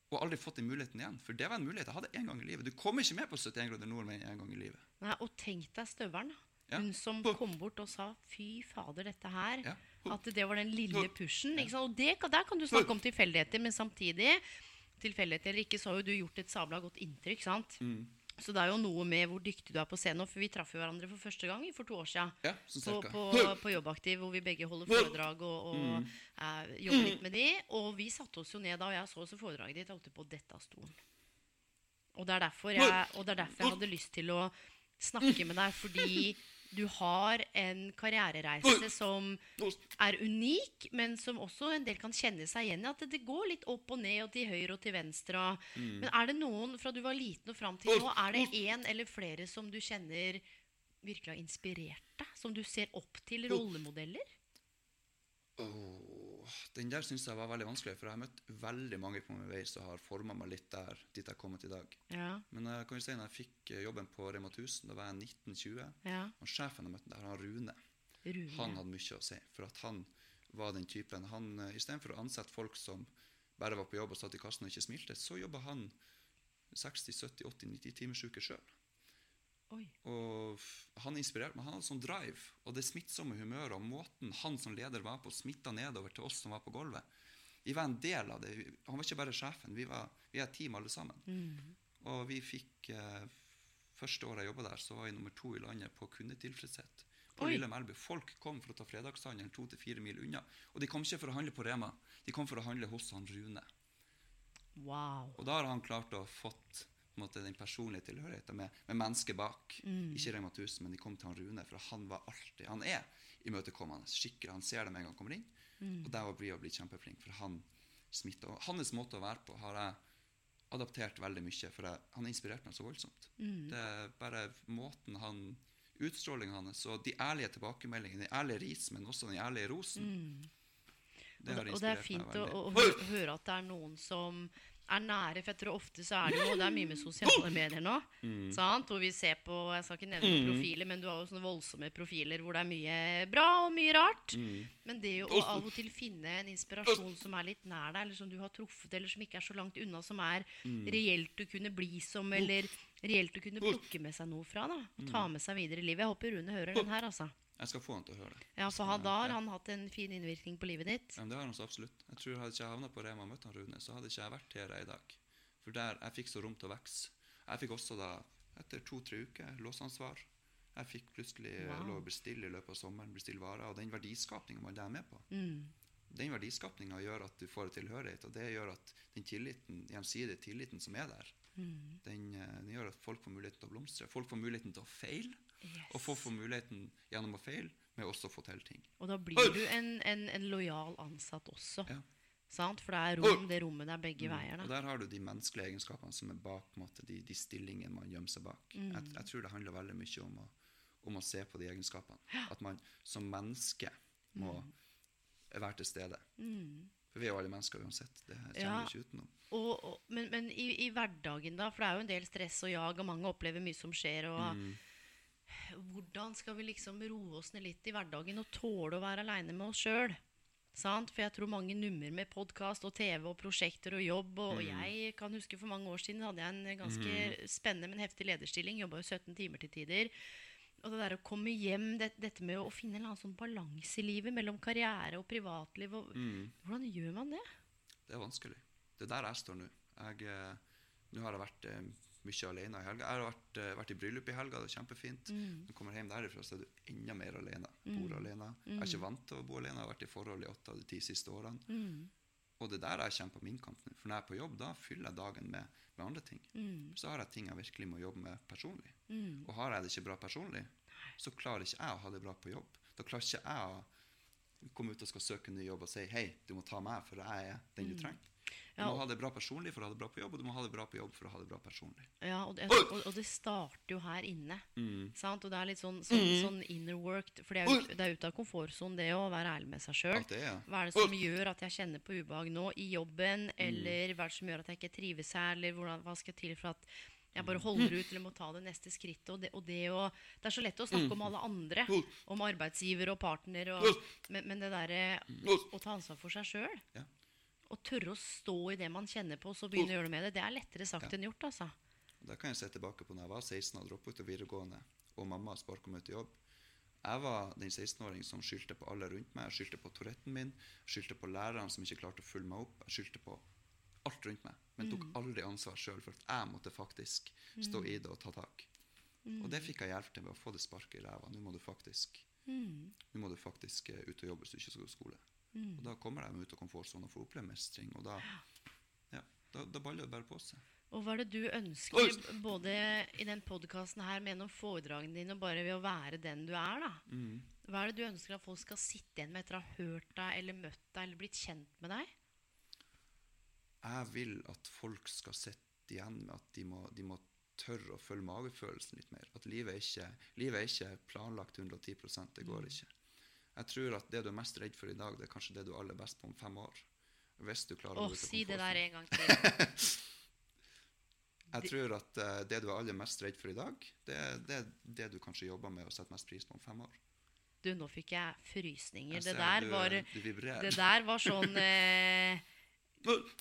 Og aldri fått den muligheten igjen. For det var en mulighet jeg hadde én gang i livet. Du kommer ikke med på 71 grader nord med en gang i livet. Nei, og tenk deg støvelen. Ja. Hun som Huh. kom bort og sa 'fy fader, dette her'. Ja. At det var den lille pushen. Og det, der kan du snakke om tilfeldigheter, men samtidig Tilfeldigheter eller ikke, så har jo du gjort et sabla godt inntrykk. sant? Mm. Så det er jo noe med hvor dyktig du er på scenen. For vi traff jo hverandre for første gang for to år siden. Ja, på, på, på Jobbaktiv, hvor vi begge holder foredrag og, og eh, jobber litt med de. Og vi satte oss jo ned da, og jeg så også foredraget ditt. Jeg holdt på å dette av stolen. Og det, er jeg, og det er derfor jeg hadde lyst til å snakke med deg, fordi du har en karrierereise som er unik, men som også en del kan kjenne seg igjen i. At det, går litt opp og ned og til høyre og til venstre. Mm. Men er det noen fra du var liten og fram til nå, er det én eller flere som du kjenner virkelig har inspirert deg? Som du ser opp til rollemodeller? Åh, Åh, Den der syns jeg var veldig vanskelig, for jeg har møtt veldig mange på min vei som har forma meg litt der dit jeg har kommet i dag. Ja. Men jeg kan jo si når jeg fikk eh, jobben på Rema 1000, da var jeg 1920. Ja. Og sjefen jeg møtte der, han Rune, Rune. han hadde mye å si. For at han var den typen han, eh, Istedenfor å ansette folk som bare var på jobb og satt i kassen og ikke smilte, så jobba han 60-70-80-90 timers uke sjøl. Oi. Og han inspirerte meg. Han hadde sånn drive. Og det smittsomme humøret og måten han som leder var på, smitta nedover til oss som var på gulvet. Vi var en del av det. Han var ikke bare sjefen. Vi var, vi er et team, alle sammen. Og vi fikk eh, Første året jeg jobba der, så var jeg nummer to i landet på kundetilfredshet. På Oi. Lille Melby. Folk kom for å ta fredagshandelen to til fire mil unna. Og de kom ikke for å handle på Rema, de kom for å handle hos han Rune. Wow. Og da har han klart å fått måte, den personlige tilhørigheten med, med mennesket bak. Ikke Rema 1000, men de kom til han Rune, for han var alltid Han er imøtekommende. Skikkelig. Han ser dem en gang han kommer inn. Og der blir å bli kjempeflink, for han smitter. Og hans måte å være på har jeg adaptert veldig mye, for jeg, han inspirerte meg så voldsomt. Det er bare måten han Utstrålingen hans og de ærlige tilbakemeldingene, den ærlige ris, men også den ærlige rosen. Det har og, og det er fint å, å, høre at det er noen som er nære, tror ofte så er det jo Det er mye med sosiale medier nå. Mm. Sant? Hvor vi ser på Jeg skal ikke nevne profiler, men du har jo sånne voldsomme profiler hvor det er mye bra og mye rart. Mm. Men det å av og til finne en inspirasjon som er litt nær deg, eller som du har truffet, eller som ikke er så langt unna, som er Mm. reelt å kunne bli som, eller reelt å kunne plukke med seg noe fra, da. Og ta Mm. med seg videre i livet. Jeg håper Rune hører den her, altså. Jeg skal få han til å høre det. Ja, for han, da har han hatt en fin innvirkning på livet ditt. Ja, men det har han så absolutt. Jeg tror Hadde ikke jeg havna på Rema og møtt han Rune, så hadde ikke jeg vært her i dag. For der, jeg fikk så rom til å vokse. Jeg fikk også da, etter to-tre uker, låsansvar. Jeg fikk plutselig Wow. lov å bestille i løpet av sommeren, bestille varer. Og den verdiskapinga man er med på, Mm. den verdiskapinga gjør at du får en tilhørighet. Og det gjør at den tilliten, gjensidige tilliten som er der, Mm. den, eh, den gjør at folk får muligheten til å blomstre. Folk får muligheten til å feile. Og folk får muligheten gjennom å feile med også å få til ting. Og da blir du en, en, en lojal ansatt også. Ja. Sant? For det er rom, det rommet der begge veier. Og der har du de menneskelige egenskapene som er bak måte, de, de stillingene man gjemmer seg bak. Jeg, jeg tror det handler veldig mye om å, om å se på de egenskapene. At man som menneske må være til stede. For vi er jo alle mennesker uansett. Det kommer Ja. vi ikke utenom. Og, og, men men i, i hverdagen, da? For det er jo en del stress og jag, og mange opplever mye som skjer. og Hvordan skal vi liksom roe oss ned litt i hverdagen og tåle å være aleine med oss sjøl? For jeg tror mange nummer med podkast og TV og prosjekter og jobb. Og jeg kan huske for mange år siden hadde jeg en ganske spennende, men heftig lederstilling. Jobba jo 17 timer til tider. Og det der å komme hjem, det, dette med å finne en annen sånn balanse i livet mellom karriere og privatliv og, Hvordan gjør man det? Det er vanskelig. Det er der jeg står nå. Jeg, eh, Nå har jeg vært eh, mye alene i helga. Jeg har vært, eh, vært i bryllup i helga, det er kjempefint. Når du kommer hjem derifra, så er du enda mer alene. Bor alene. Jeg er ikke vant til å bo alene, jeg har vært i forhold i åtte av de ti siste årene. Og det er der jeg kjemper min kamp nå. For når jeg er på jobb, da fyller jeg dagen med, med andre ting. Så har jeg ting jeg virkelig må jobbe med personlig. Og har jeg det ikke bra personlig, så klarer ikke jeg å ha det bra på jobb. Da klarer ikke jeg å komme ut og skal søke en ny jobb og si hei, du må ta meg, for jeg er den du trenger. Du Ja, må ha det bra personlig for å ha det bra på jobb, og du må ha det bra på jobb for å ha det bra personlig. Ja, og det, og, og det starter jo her inne. Sant? Og det er litt sånn, sånn, sånn inner work. For det er, ut, det er ut av komfortsonen, det å være ærlig med seg sjøl. Ja. Hva er det som gjør at jeg kjenner på ubehag nå i jobben? Eller hva er det som gjør at jeg ikke trives her? Eller hvordan, hva skal til for at jeg bare holder ut eller må ta det neste skrittet? Og det, og det, og det er så lett å snakke om alle andre. Om arbeidsgiver og partner. Og, men, men det derre å ta ansvar for seg sjøl. Ja. Å tørre å stå i det man kjenner på, og så begynne å gjøre noe med det, det er lettere sagt enn gjort. altså. Da kan jeg se tilbake på når jeg var 16 og droppet ut av videregående, og mamma sparka meg ut i jobb. Jeg var den 16-åringen som skyldte på alle rundt meg. Jeg skyldte på Touretten min, skyldte på lærerne som ikke klarte å følge meg opp. Jeg skyldte på alt rundt meg, men tok aldri ansvar sjøl for at jeg måtte faktisk stå i det og ta tak. Og det fikk jeg hjelp til ved å få det sparket i ræva. Nå må du faktisk Nå må du faktisk eh, ut og jobbe hvis du ikke skal gå skole. Og da kommer de ut av komfortsonen og får oppleve mestring, og da, ja, da, da baller det bare på seg. Og hva er det du ønsker, både i den podkasten her, med gjennom foredragene dine, og bare ved å være den du er, da? Hva er det du ønsker at folk skal sitte igjen med etter å ha hørt deg, eller møtt deg, eller blitt kjent med deg? Jeg vil at folk skal sitte igjen med at de må, de må tørre å følge magefølelsen litt mer. At livet er ikke, livet er ikke planlagt 110% det går ikke. Jeg tror at det du er mest redd for i dag, det er kanskje det du er aller best på om fem år. Hvis du klarer Å, gå si det der en gang til. (laughs) Jeg tror at uh, det du er aller mest redd for i dag, det er det, det du kanskje jobber med å sette mest pris på om fem år. Du, nå fikk jeg frysninger. Jeg Det der du, var, du det der var sånn (laughs) eh,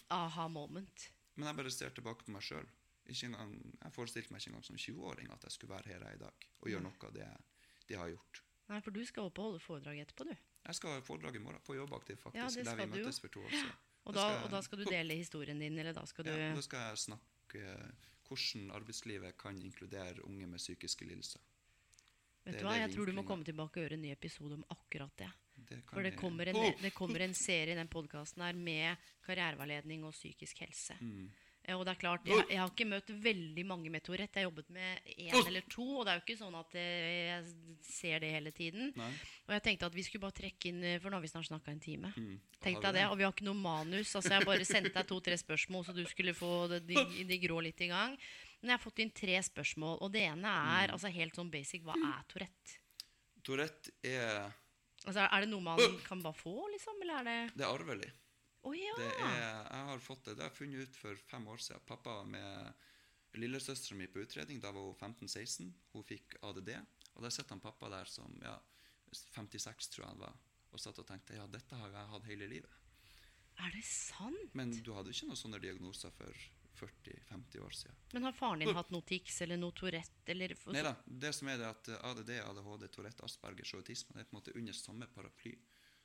aha moment. Men jeg bare ser tilbake på meg sjøl. Jeg forestilte meg ikke engang som 20-åring at jeg skulle være her er i dag og gjøre noe av det, det jeg har gjort. Nei, for du skal opp og holde foredrag etterpå, du. Jeg skal ha foredrag i morgen på Jobbaktiv, faktisk, Ja, det der vi du møttes for to år siden. Og Da og da skal du dele historien din, eller da skal du Ja, da skal jeg snakke eh, hvordan arbeidslivet kan inkludere unge med psykiske lidelser. Vet du hva, jeg tror du må komme tilbake og gjøre en ny episode om akkurat det. Det For det kommer en, det kommer en serie i den podkasten her med karriereveiledning og psykisk helse. Mm. Eh, Og det er klart, jeg, jeg har ikke møtt veldig mange med Tourette. Jeg har jobbet med én eller to. Og det er jo ikke sånn at eh, jeg ser det hele tiden. Nei. Og jeg tenkte at vi skulle bare trekke inn eh, For nå har vi snart snakka en time. Mm. Tenkte Har jeg det, Og vi har ikke noe manus. Altså Jeg bare sendte deg to-tre spørsmål, så du skulle få de, (laughs) de grå litt i gang. Men jeg har fått inn tre spørsmål. Og det ene Mm. er altså helt sånn basic Hva er Tourette? Tourette er, Altså Er det noe man kan bare få, liksom? Eller er det det er arvelig. Oh, ja! Det er, jeg har fått det, det har jeg funnet ut for fem år siden. Pappa med lillesøstera mi på utredning. Da var hun 15-16. Hun fikk ADD. Og da sitter han pappa der som ja, 56, tror jeg han var, og satt og tenkte ja, dette har jeg hatt hele livet. Er det sant? Men du hadde ikke noen sånne diagnoser for 40-50 år siden. Men har faren din hatt noe tics eller noe Tourette eller Nei da. Det som er det at ADD, ADHD, Tourette, Aspergers og autisme det er på en måte under samme paraply.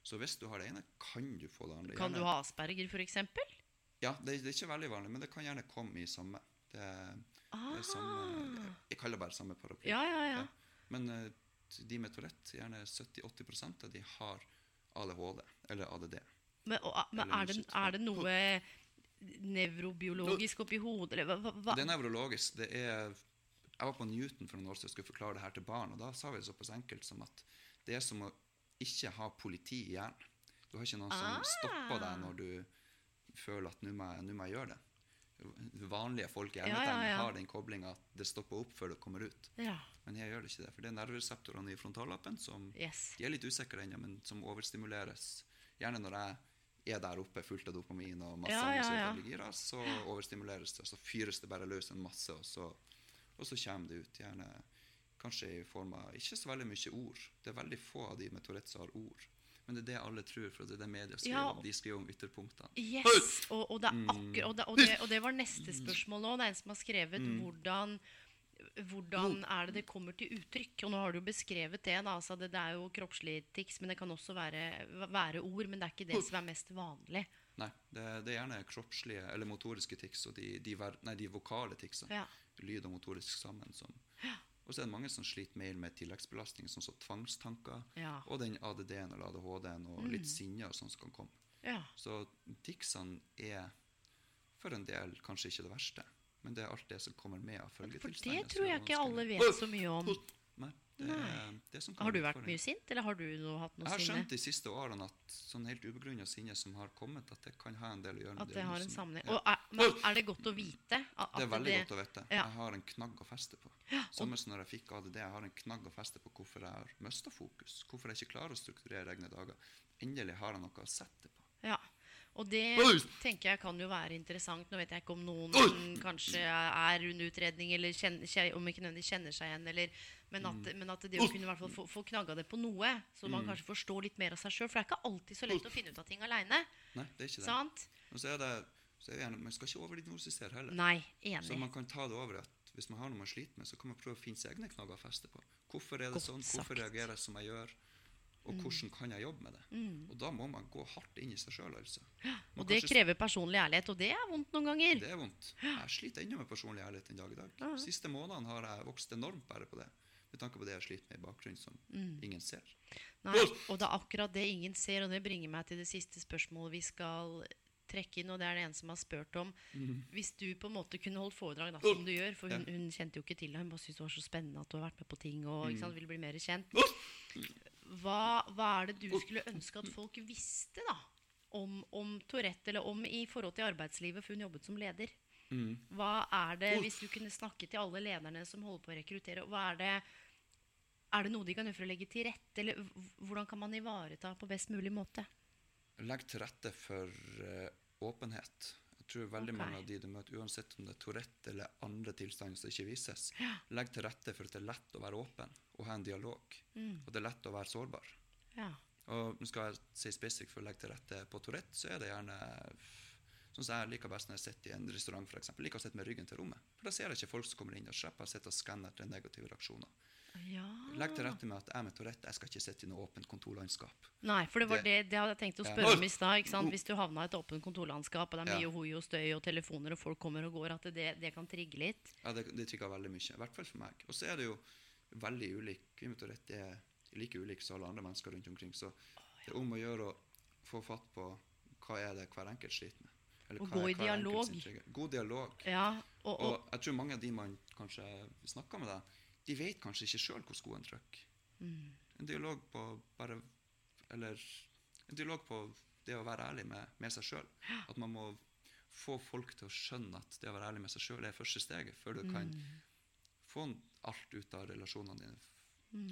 Så hvis du har det ene, kan du få det andre. Kan du ha asperger, f.eks.? Ja, det, det er ikke veldig vanlig, men det kan gjerne komme i samme. Det, det er samme jeg kaller det bare samme paraply. Ja, Ja, ja, ja. Men eh, de med Tourette, gjerne 70-80% av de har ADHD eller ADD. Men, og, men er, det, er det noe nevrobiologisk oppi hodet? Eller hva, hva? Det er nevrologisk. Det er Jeg var på Newton for noen år siden og skulle forklare det her til barn, og da sa vi det såpass enkelt som at det er som å ikke ha politi i hjernen. Du har ikke noen som Ah. stopper deg når du føler at nå må, jeg- må jeg gjøre det. Vanlige folk i Ja, ja, hjernetegn ja. har den koblinga at det stopper opp før det kommer ut. Ja. Men jeg gjør det ikke det, for det er nervereseptorene i frontallappen som Yes. de er litt usikre ennå, men som overstimuleres. Gjerne når jeg er der oppe fullt av dopamin og masse Ja, ja, ja, så overstimuleres det. og Så fyres det bare løs en masse, og så, og så kommer det ut. Gjerne kanskje i form av ikke så veldig mye ord. Det er veldig få av de med Tourette som har ord. Men det er det alle tror, for det er det media skriver Ja. om. De skriver om ytterpunktene. Yes! Og, og, det Mm. og, det, og, det, og det var neste spørsmål nå. Det er en som har skrevet Mm. hvordan hvordan er det det kommer til uttrykk? Og nå har du jo beskrevet det. da, altså det, det er jo kroppslig tics, men det kan også være, være ord. Men det er ikke det som er mest vanlig. Nei, det, det er gjerne kroppslige eller motoriske tics og de, de, nei, de vokale ticsene. Ja. Lyd og motorisk sammen. Som. Og så er det mange som sliter mer med tilleggsbelastning, sånn som tvangstanker. Ja. Og den ADD-en eller ADHD-en og litt sinne og sånn som kan komme. Ja. Så ticsene er for en del kanskje ikke det verste. Men det er alt det som kommer med av For det tror jeg ikke alle vet så mye om. Nei, det det som Har du vært mye sint, eller har du noe, hatt Jeg har skjønt de siste årene at sånn helt ubegrunna sinne som har kommet, at det kan ha en del å gjøre med At det har en sammenheng. Ja. Er, men er det godt å vite? Det er veldig godt å vite. Ja. Jeg har en knagg å feste på. Samme som når jeg fikk ADD. Jeg har en knagg å feste på hvorfor jeg har mista fokus. Hvorfor jeg ikke klarer å strukturere egne dager. Endelig har jeg noe å sette på. Ja. Og det tenker jeg kan jo være interessant. Nå vet jeg ikke om noen kanskje er under utredning, eller kjenner, om ikke nødvendigvis kjenner seg igjen, eller, men, at, Mm. men at det å kunne i hvert fall få, få knagga det på noe, så man kanskje forstår litt mer av seg sjøl. For det er ikke alltid så lett å finne ut av ting aleine. Er så er det så er gjerne, Man skal ikke overdiagnostisere heller. Nei, Så man kan ta det over at hvis man har noe man sliter med, så kan man prøve å finne sine egne knagger å feste på. Hvorfor er det Godt sånn? Hvorfor sagt. Mm. reagerer jeg som jeg gjør? Og hvordan kan jeg jobbe med det? Og da må man gå hardt inn i seg sjøl. Altså. Og det kanskje- krever personlig ærlighet, og det er vondt noen ganger. Det er vondt. Jeg sliter ennå med personlig ærlighet en dag i dag. Siste månedene har jeg vokst enormt bare på det. Med tanke på det jeg sliter med i bakgrunnen, som Mm. ingen ser. Nei, og det er akkurat det ingen ser, og det bringer meg til det siste spørsmålet vi skal trekke inn, og det er det en som har spurt om. Hvis du på en måte kunne holdt foredrag da, som du gjør, for hun, hun kjente jo ikke til det, hun bare syntes det var så spennende at du har vært med på ting og ikke sant, ville bli mer kjent. Hva, hva er det du skulle ønske at folk visste da, om, om Tourette, eller om i forhold til arbeidslivet, for hun jobbet som leder? Hva er det, hvis du kunne snakke til alle lederne som holder på å rekruttere, er det Er det noe de kan gjøre for å legge til rette, eller hvordan kan man ivareta på best mulig måte? Legg til rette for uh, åpenhet. Tror veldig okay. mange av de du møter, uansett om det er Tourette eller andre tilstander som ikke vises, legger til rette for at det er lett å være åpen og ha en dialog. Mm. Og det er lett å være sårbar. Ja. Og skal jeg si spesifikt for å legge til rette på Tourette, så er det gjerne Sånn som jeg liker best når jeg sitter i en restaurant, for eksempel. Liker å sitte med ryggen til rommet. For da ser jeg ikke folk som kommer inn og slipper å sitte og skanne etter negative reaksjoner. Ja. Legg til rette med at jeg med Tourette jeg skal ikke sitte i noe åpent kontorlandskap. Nei, for det var det, Det- hadde jeg tenkt å Ja. spørre om i stad. Hvis du havna i et åpent kontorlandskap, og det er mye Ja. hoi og støy og telefoner, og folk kommer og går, at det, det kan trigge litt. Ja, det, det trigger veldig mye. I hvert fall for meg. Og så er det jo veldig ulik. Vi med Tourette er like ulike som alle andre mennesker rundt omkring. Så det er om å gjøre å få fatt på hva er det hver enkelt sliter med. Eller Og hva gå er i dialog. God dialog. Ja, og, og, Og jeg tror mange av de man kanskje snakker med deg, de vet kanskje ikke sjøl hvor skoen trykker. Mm. En dialog på bare Eller en dialog på det å være ærlig med, med seg sjøl. At man må få folk til å skjønne at det å være ærlig med seg sjøl er første steget før du kan Mm. få alt ut av relasjonene dine,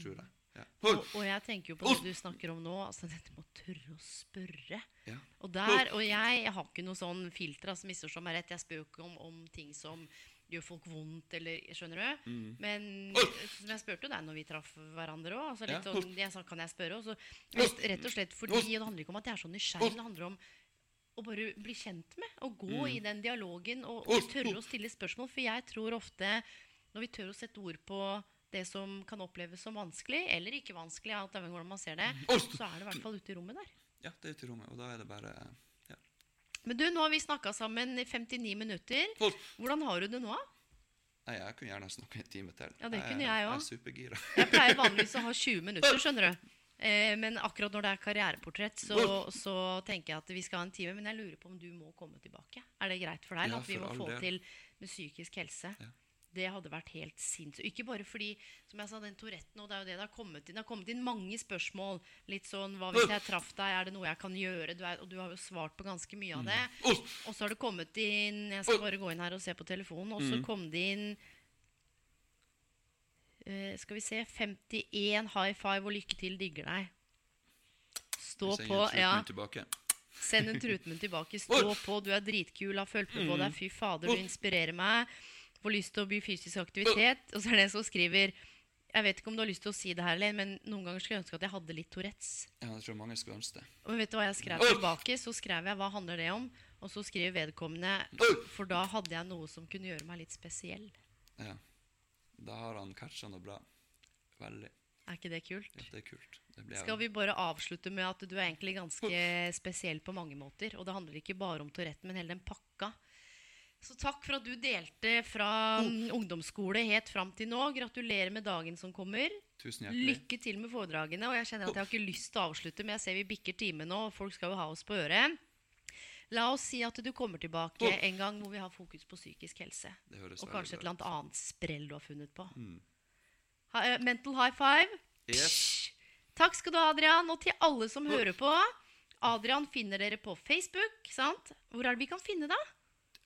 tror jeg. Ja. og, og jeg tenker jo på det du snakker om nå, altså dette med å tørre å spørre. Ja. Og der, og jeg, jeg har ikke noe sånn filter, altså misforstå meg rett, jeg spør jo ikke om, om ting som gjør folk vondt, eller, skjønner du? Mm. Men som jeg spurte deg når vi traff hverandre òg, altså Ja. sånn, jeg sa kan jeg spørre, og så rett, og slett fordi, og det handler ikke om at jeg er så nysgjerrig, det handler om å bare bli kjent med, Å gå i den dialogen, og, og tørre å stille spørsmål, for jeg tror ofte, når vi tør å sette ord på det som kan oppleves som vanskelig, eller ikke vanskelig, alt avhengig av hvordan man ser det, så er det i hvert fall ute i rommet der. ja, det er ute i rommet, og da er det bare. Men du, nå har vi snakka sammen i 59 minutter. Hvordan har du det nå? Nei, jeg kunne gjerne snakka en time til. Ja, det kunne jeg Jeg også. er supergira. Jeg pleier vanligvis å ha 20 (laughs) minutter, skjønner du. Eh, men akkurat når det er karriereportrett, så, så tenker jeg at vi skal ha en time. Men jeg lurer på om du må komme tilbake. Er det greit for deg? Ja, at vi må få del. til med psykisk helse? Ja. Det hadde vært helt sinnssykt. Ikke bare fordi, som jeg sa, den Touretten, og det er jo det det har kommet inn. Det har kommet inn mange spørsmål. Litt sånn Hva hvis jeg traff deg? Er det noe jeg kan gjøre? Du er, og du har jo svart på ganske mye av det. Og så har det kommet inn Jeg skal bare gå inn her og se på telefonen. Og så kom det inn uh, Skal vi se 51 high five og lykke til, digger deg. Stå på. Ja. tilbake. Send en trutmunn tilbake. Stå (laughs) på, du er dritkul, har fulgt med på deg. Fy fader, du inspirerer meg. Får lyst til å bli fysisk aktivitet. Og så er det en som skriver Jeg vet ikke om du har lyst til å si det her, Len, men noen ganger skulle jeg ønske at jeg hadde litt Tourettes. Ja, jeg tror mange skulle ønske det. Og vet du hva jeg skrev tilbake? Så skrev jeg 'Hva handler det om?' Og så skriver vedkommende 'For da hadde jeg noe som kunne gjøre meg litt spesiell'. Ja. Da har han catcha noe bra. Veldig. Er ikke det kult? Ja, det er kult. Det Skal vi bare avslutte med at du er egentlig ganske spesiell på mange måter. Og det handler ikke bare om Tourette, men hele den pakka. Så takk for at du delte fra mm, ungdomsskole helt fram til nå. Gratulerer med dagen som kommer. Tusen hjertelig. Lykke til med foredragene. Og jeg kjenner at jeg har ikke lyst til å avslutte, men jeg ser vi bikker timen nå, og folk skal jo ha oss på øret. La oss si at du kommer tilbake en gang hvor vi har fokus på psykisk helse. Det høres Og kanskje et eller annet annet sprell du har funnet på. Mm. Ha, uh, mental high five. Yes. Takk skal du ha, Adrian. Og til alle som hører på. Adrian finner dere på Facebook. sant? Hvor er det vi kan finne deg?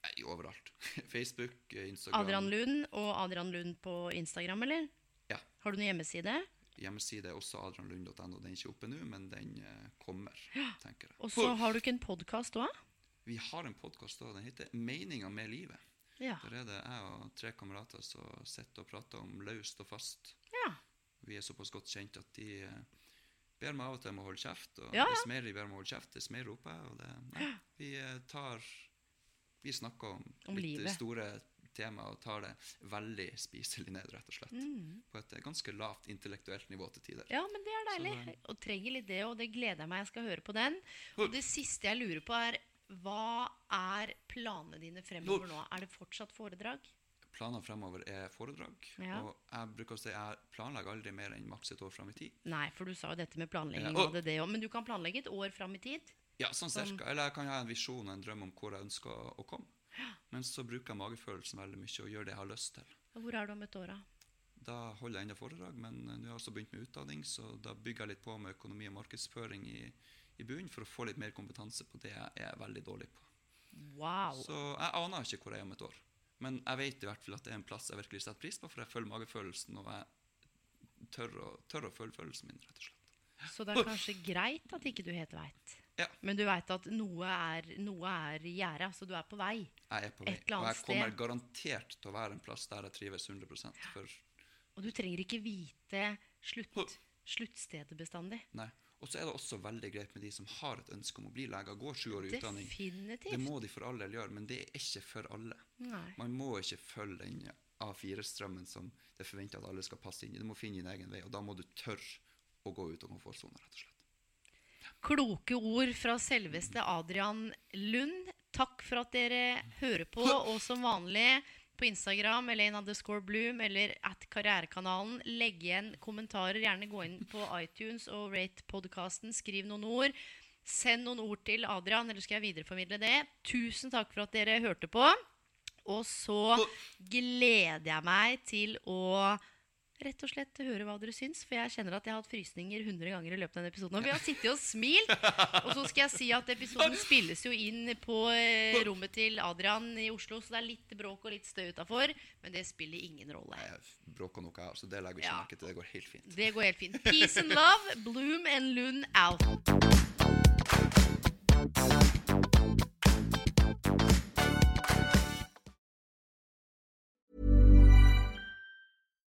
Nei, overalt. (laughs) Facebook, eh, Instagram. Adrian Lund og Adrian Lund på Instagram, eller? Ja. Har du noen hjemmeside? Hjemmeside er også adrianlund.no. Den er ikke oppe nå, men den kommer. kommer, tenker jeg. Og så har du ikke en podkast òg? Vi har en podkast òg. Den heter 'Meninga med livet'. Ja. Der er det jeg og tre kamerater som sitter og prater om løst og fast. ja. Vi er såpass godt kjent at de eh, ber meg av og til om å holde kjeft. Og Ja, ja. dess mer de ber meg holde kjeft, dess mer roper jeg. Og det, nei, vi eh, tar Vi snakker om, Om litt livet. store tema og tar det veldig spiselig ned, rett og slett. På et eh, ganske lavt intellektuelt nivå til tider. Mm. ja, men det er deilig. Og trenger litt det, og det gleder jeg meg. Jeg skal høre på den. Og det siste jeg lurer på, er hva er planene dine fremover nå? Er det fortsatt foredrag? Planene fremover er foredrag. Ja. Og jeg bruker å si jeg planlegger aldri mer enn maks et år fram i tid. Nei, for du sa jo dette med planlegging. Ja, og- hadde det. Men du kan planlegge et år fram i tid? Ja, sånn cirka. Eller jeg kan ha en visjon og en drøm om hvor jeg ønsker å, å komme. Men så bruker jeg magefølelsen veldig mye og gjør det jeg har lyst til. Og hvor er du om et år, da? Da holder jeg enda foredrag, men eh, nå har jeg også begynt med utdanning, så da bygger jeg litt på med økonomi og markedsføring i, i bunnen for å få litt mer kompetanse på det jeg er veldig dårlig på. Wow. Så jeg aner ikke hvor jeg er om et år. Men jeg vet i hvert fall at det er en plass jeg virkelig setter pris på, for jeg følger magefølelsen, og jeg tør å, tør å følge følelsen min, rett og slett. Så det er kanskje greit at ikke du helt veit. Ja. Men du veit at noe er, noe er gjære. Altså du er på vei. Jeg er på vei. Et eller Og jeg kommer sted. garantert til å være en plass der jeg trives 100 for Og du trenger ikke vite slutt, sluttstedet bestandig. Nei. Og så er det også veldig greit med de som har et ønske om å bli lege, går sju år i utdanning. Definitivt. Det må de for all del gjøre, men det er ikke for alle. Nei. Man må ikke følge den A4-strømmen som det er forventa at alle skal passe inn i. Du må finne din egen vei, og da må du tørre å gå ut av komfortsona, rett og slett. Kloke ord fra selveste Adrian Lund. Takk for at dere hører på. Og som vanlig på Instagram Elaine underscore Bloom eller at Karrierekanalen. Legg igjen kommentarer. Gjerne gå inn på iTunes og rate podkasten. Skriv noen ord. Send noen ord til Adrian, eller skal jeg videreformidle det. Tusen takk for at dere hørte på. Og så gleder jeg meg til å rett og slett høre hva dere syns. For jeg kjenner at jeg har hatt frysninger 100 ganger i løpet av denne episoden. Og vi har sittet og smilt. Og så skal jeg si at episoden spilles jo inn på eh, rommet til Adrian i Oslo, så det er litt bråk og litt støy utafor. Men det spiller ingen rolle. Bråk og noe, her, også. Det legger vi ikke merke til. Det går helt fint. Det går helt fint. Peace and love. Bloom and Lund out.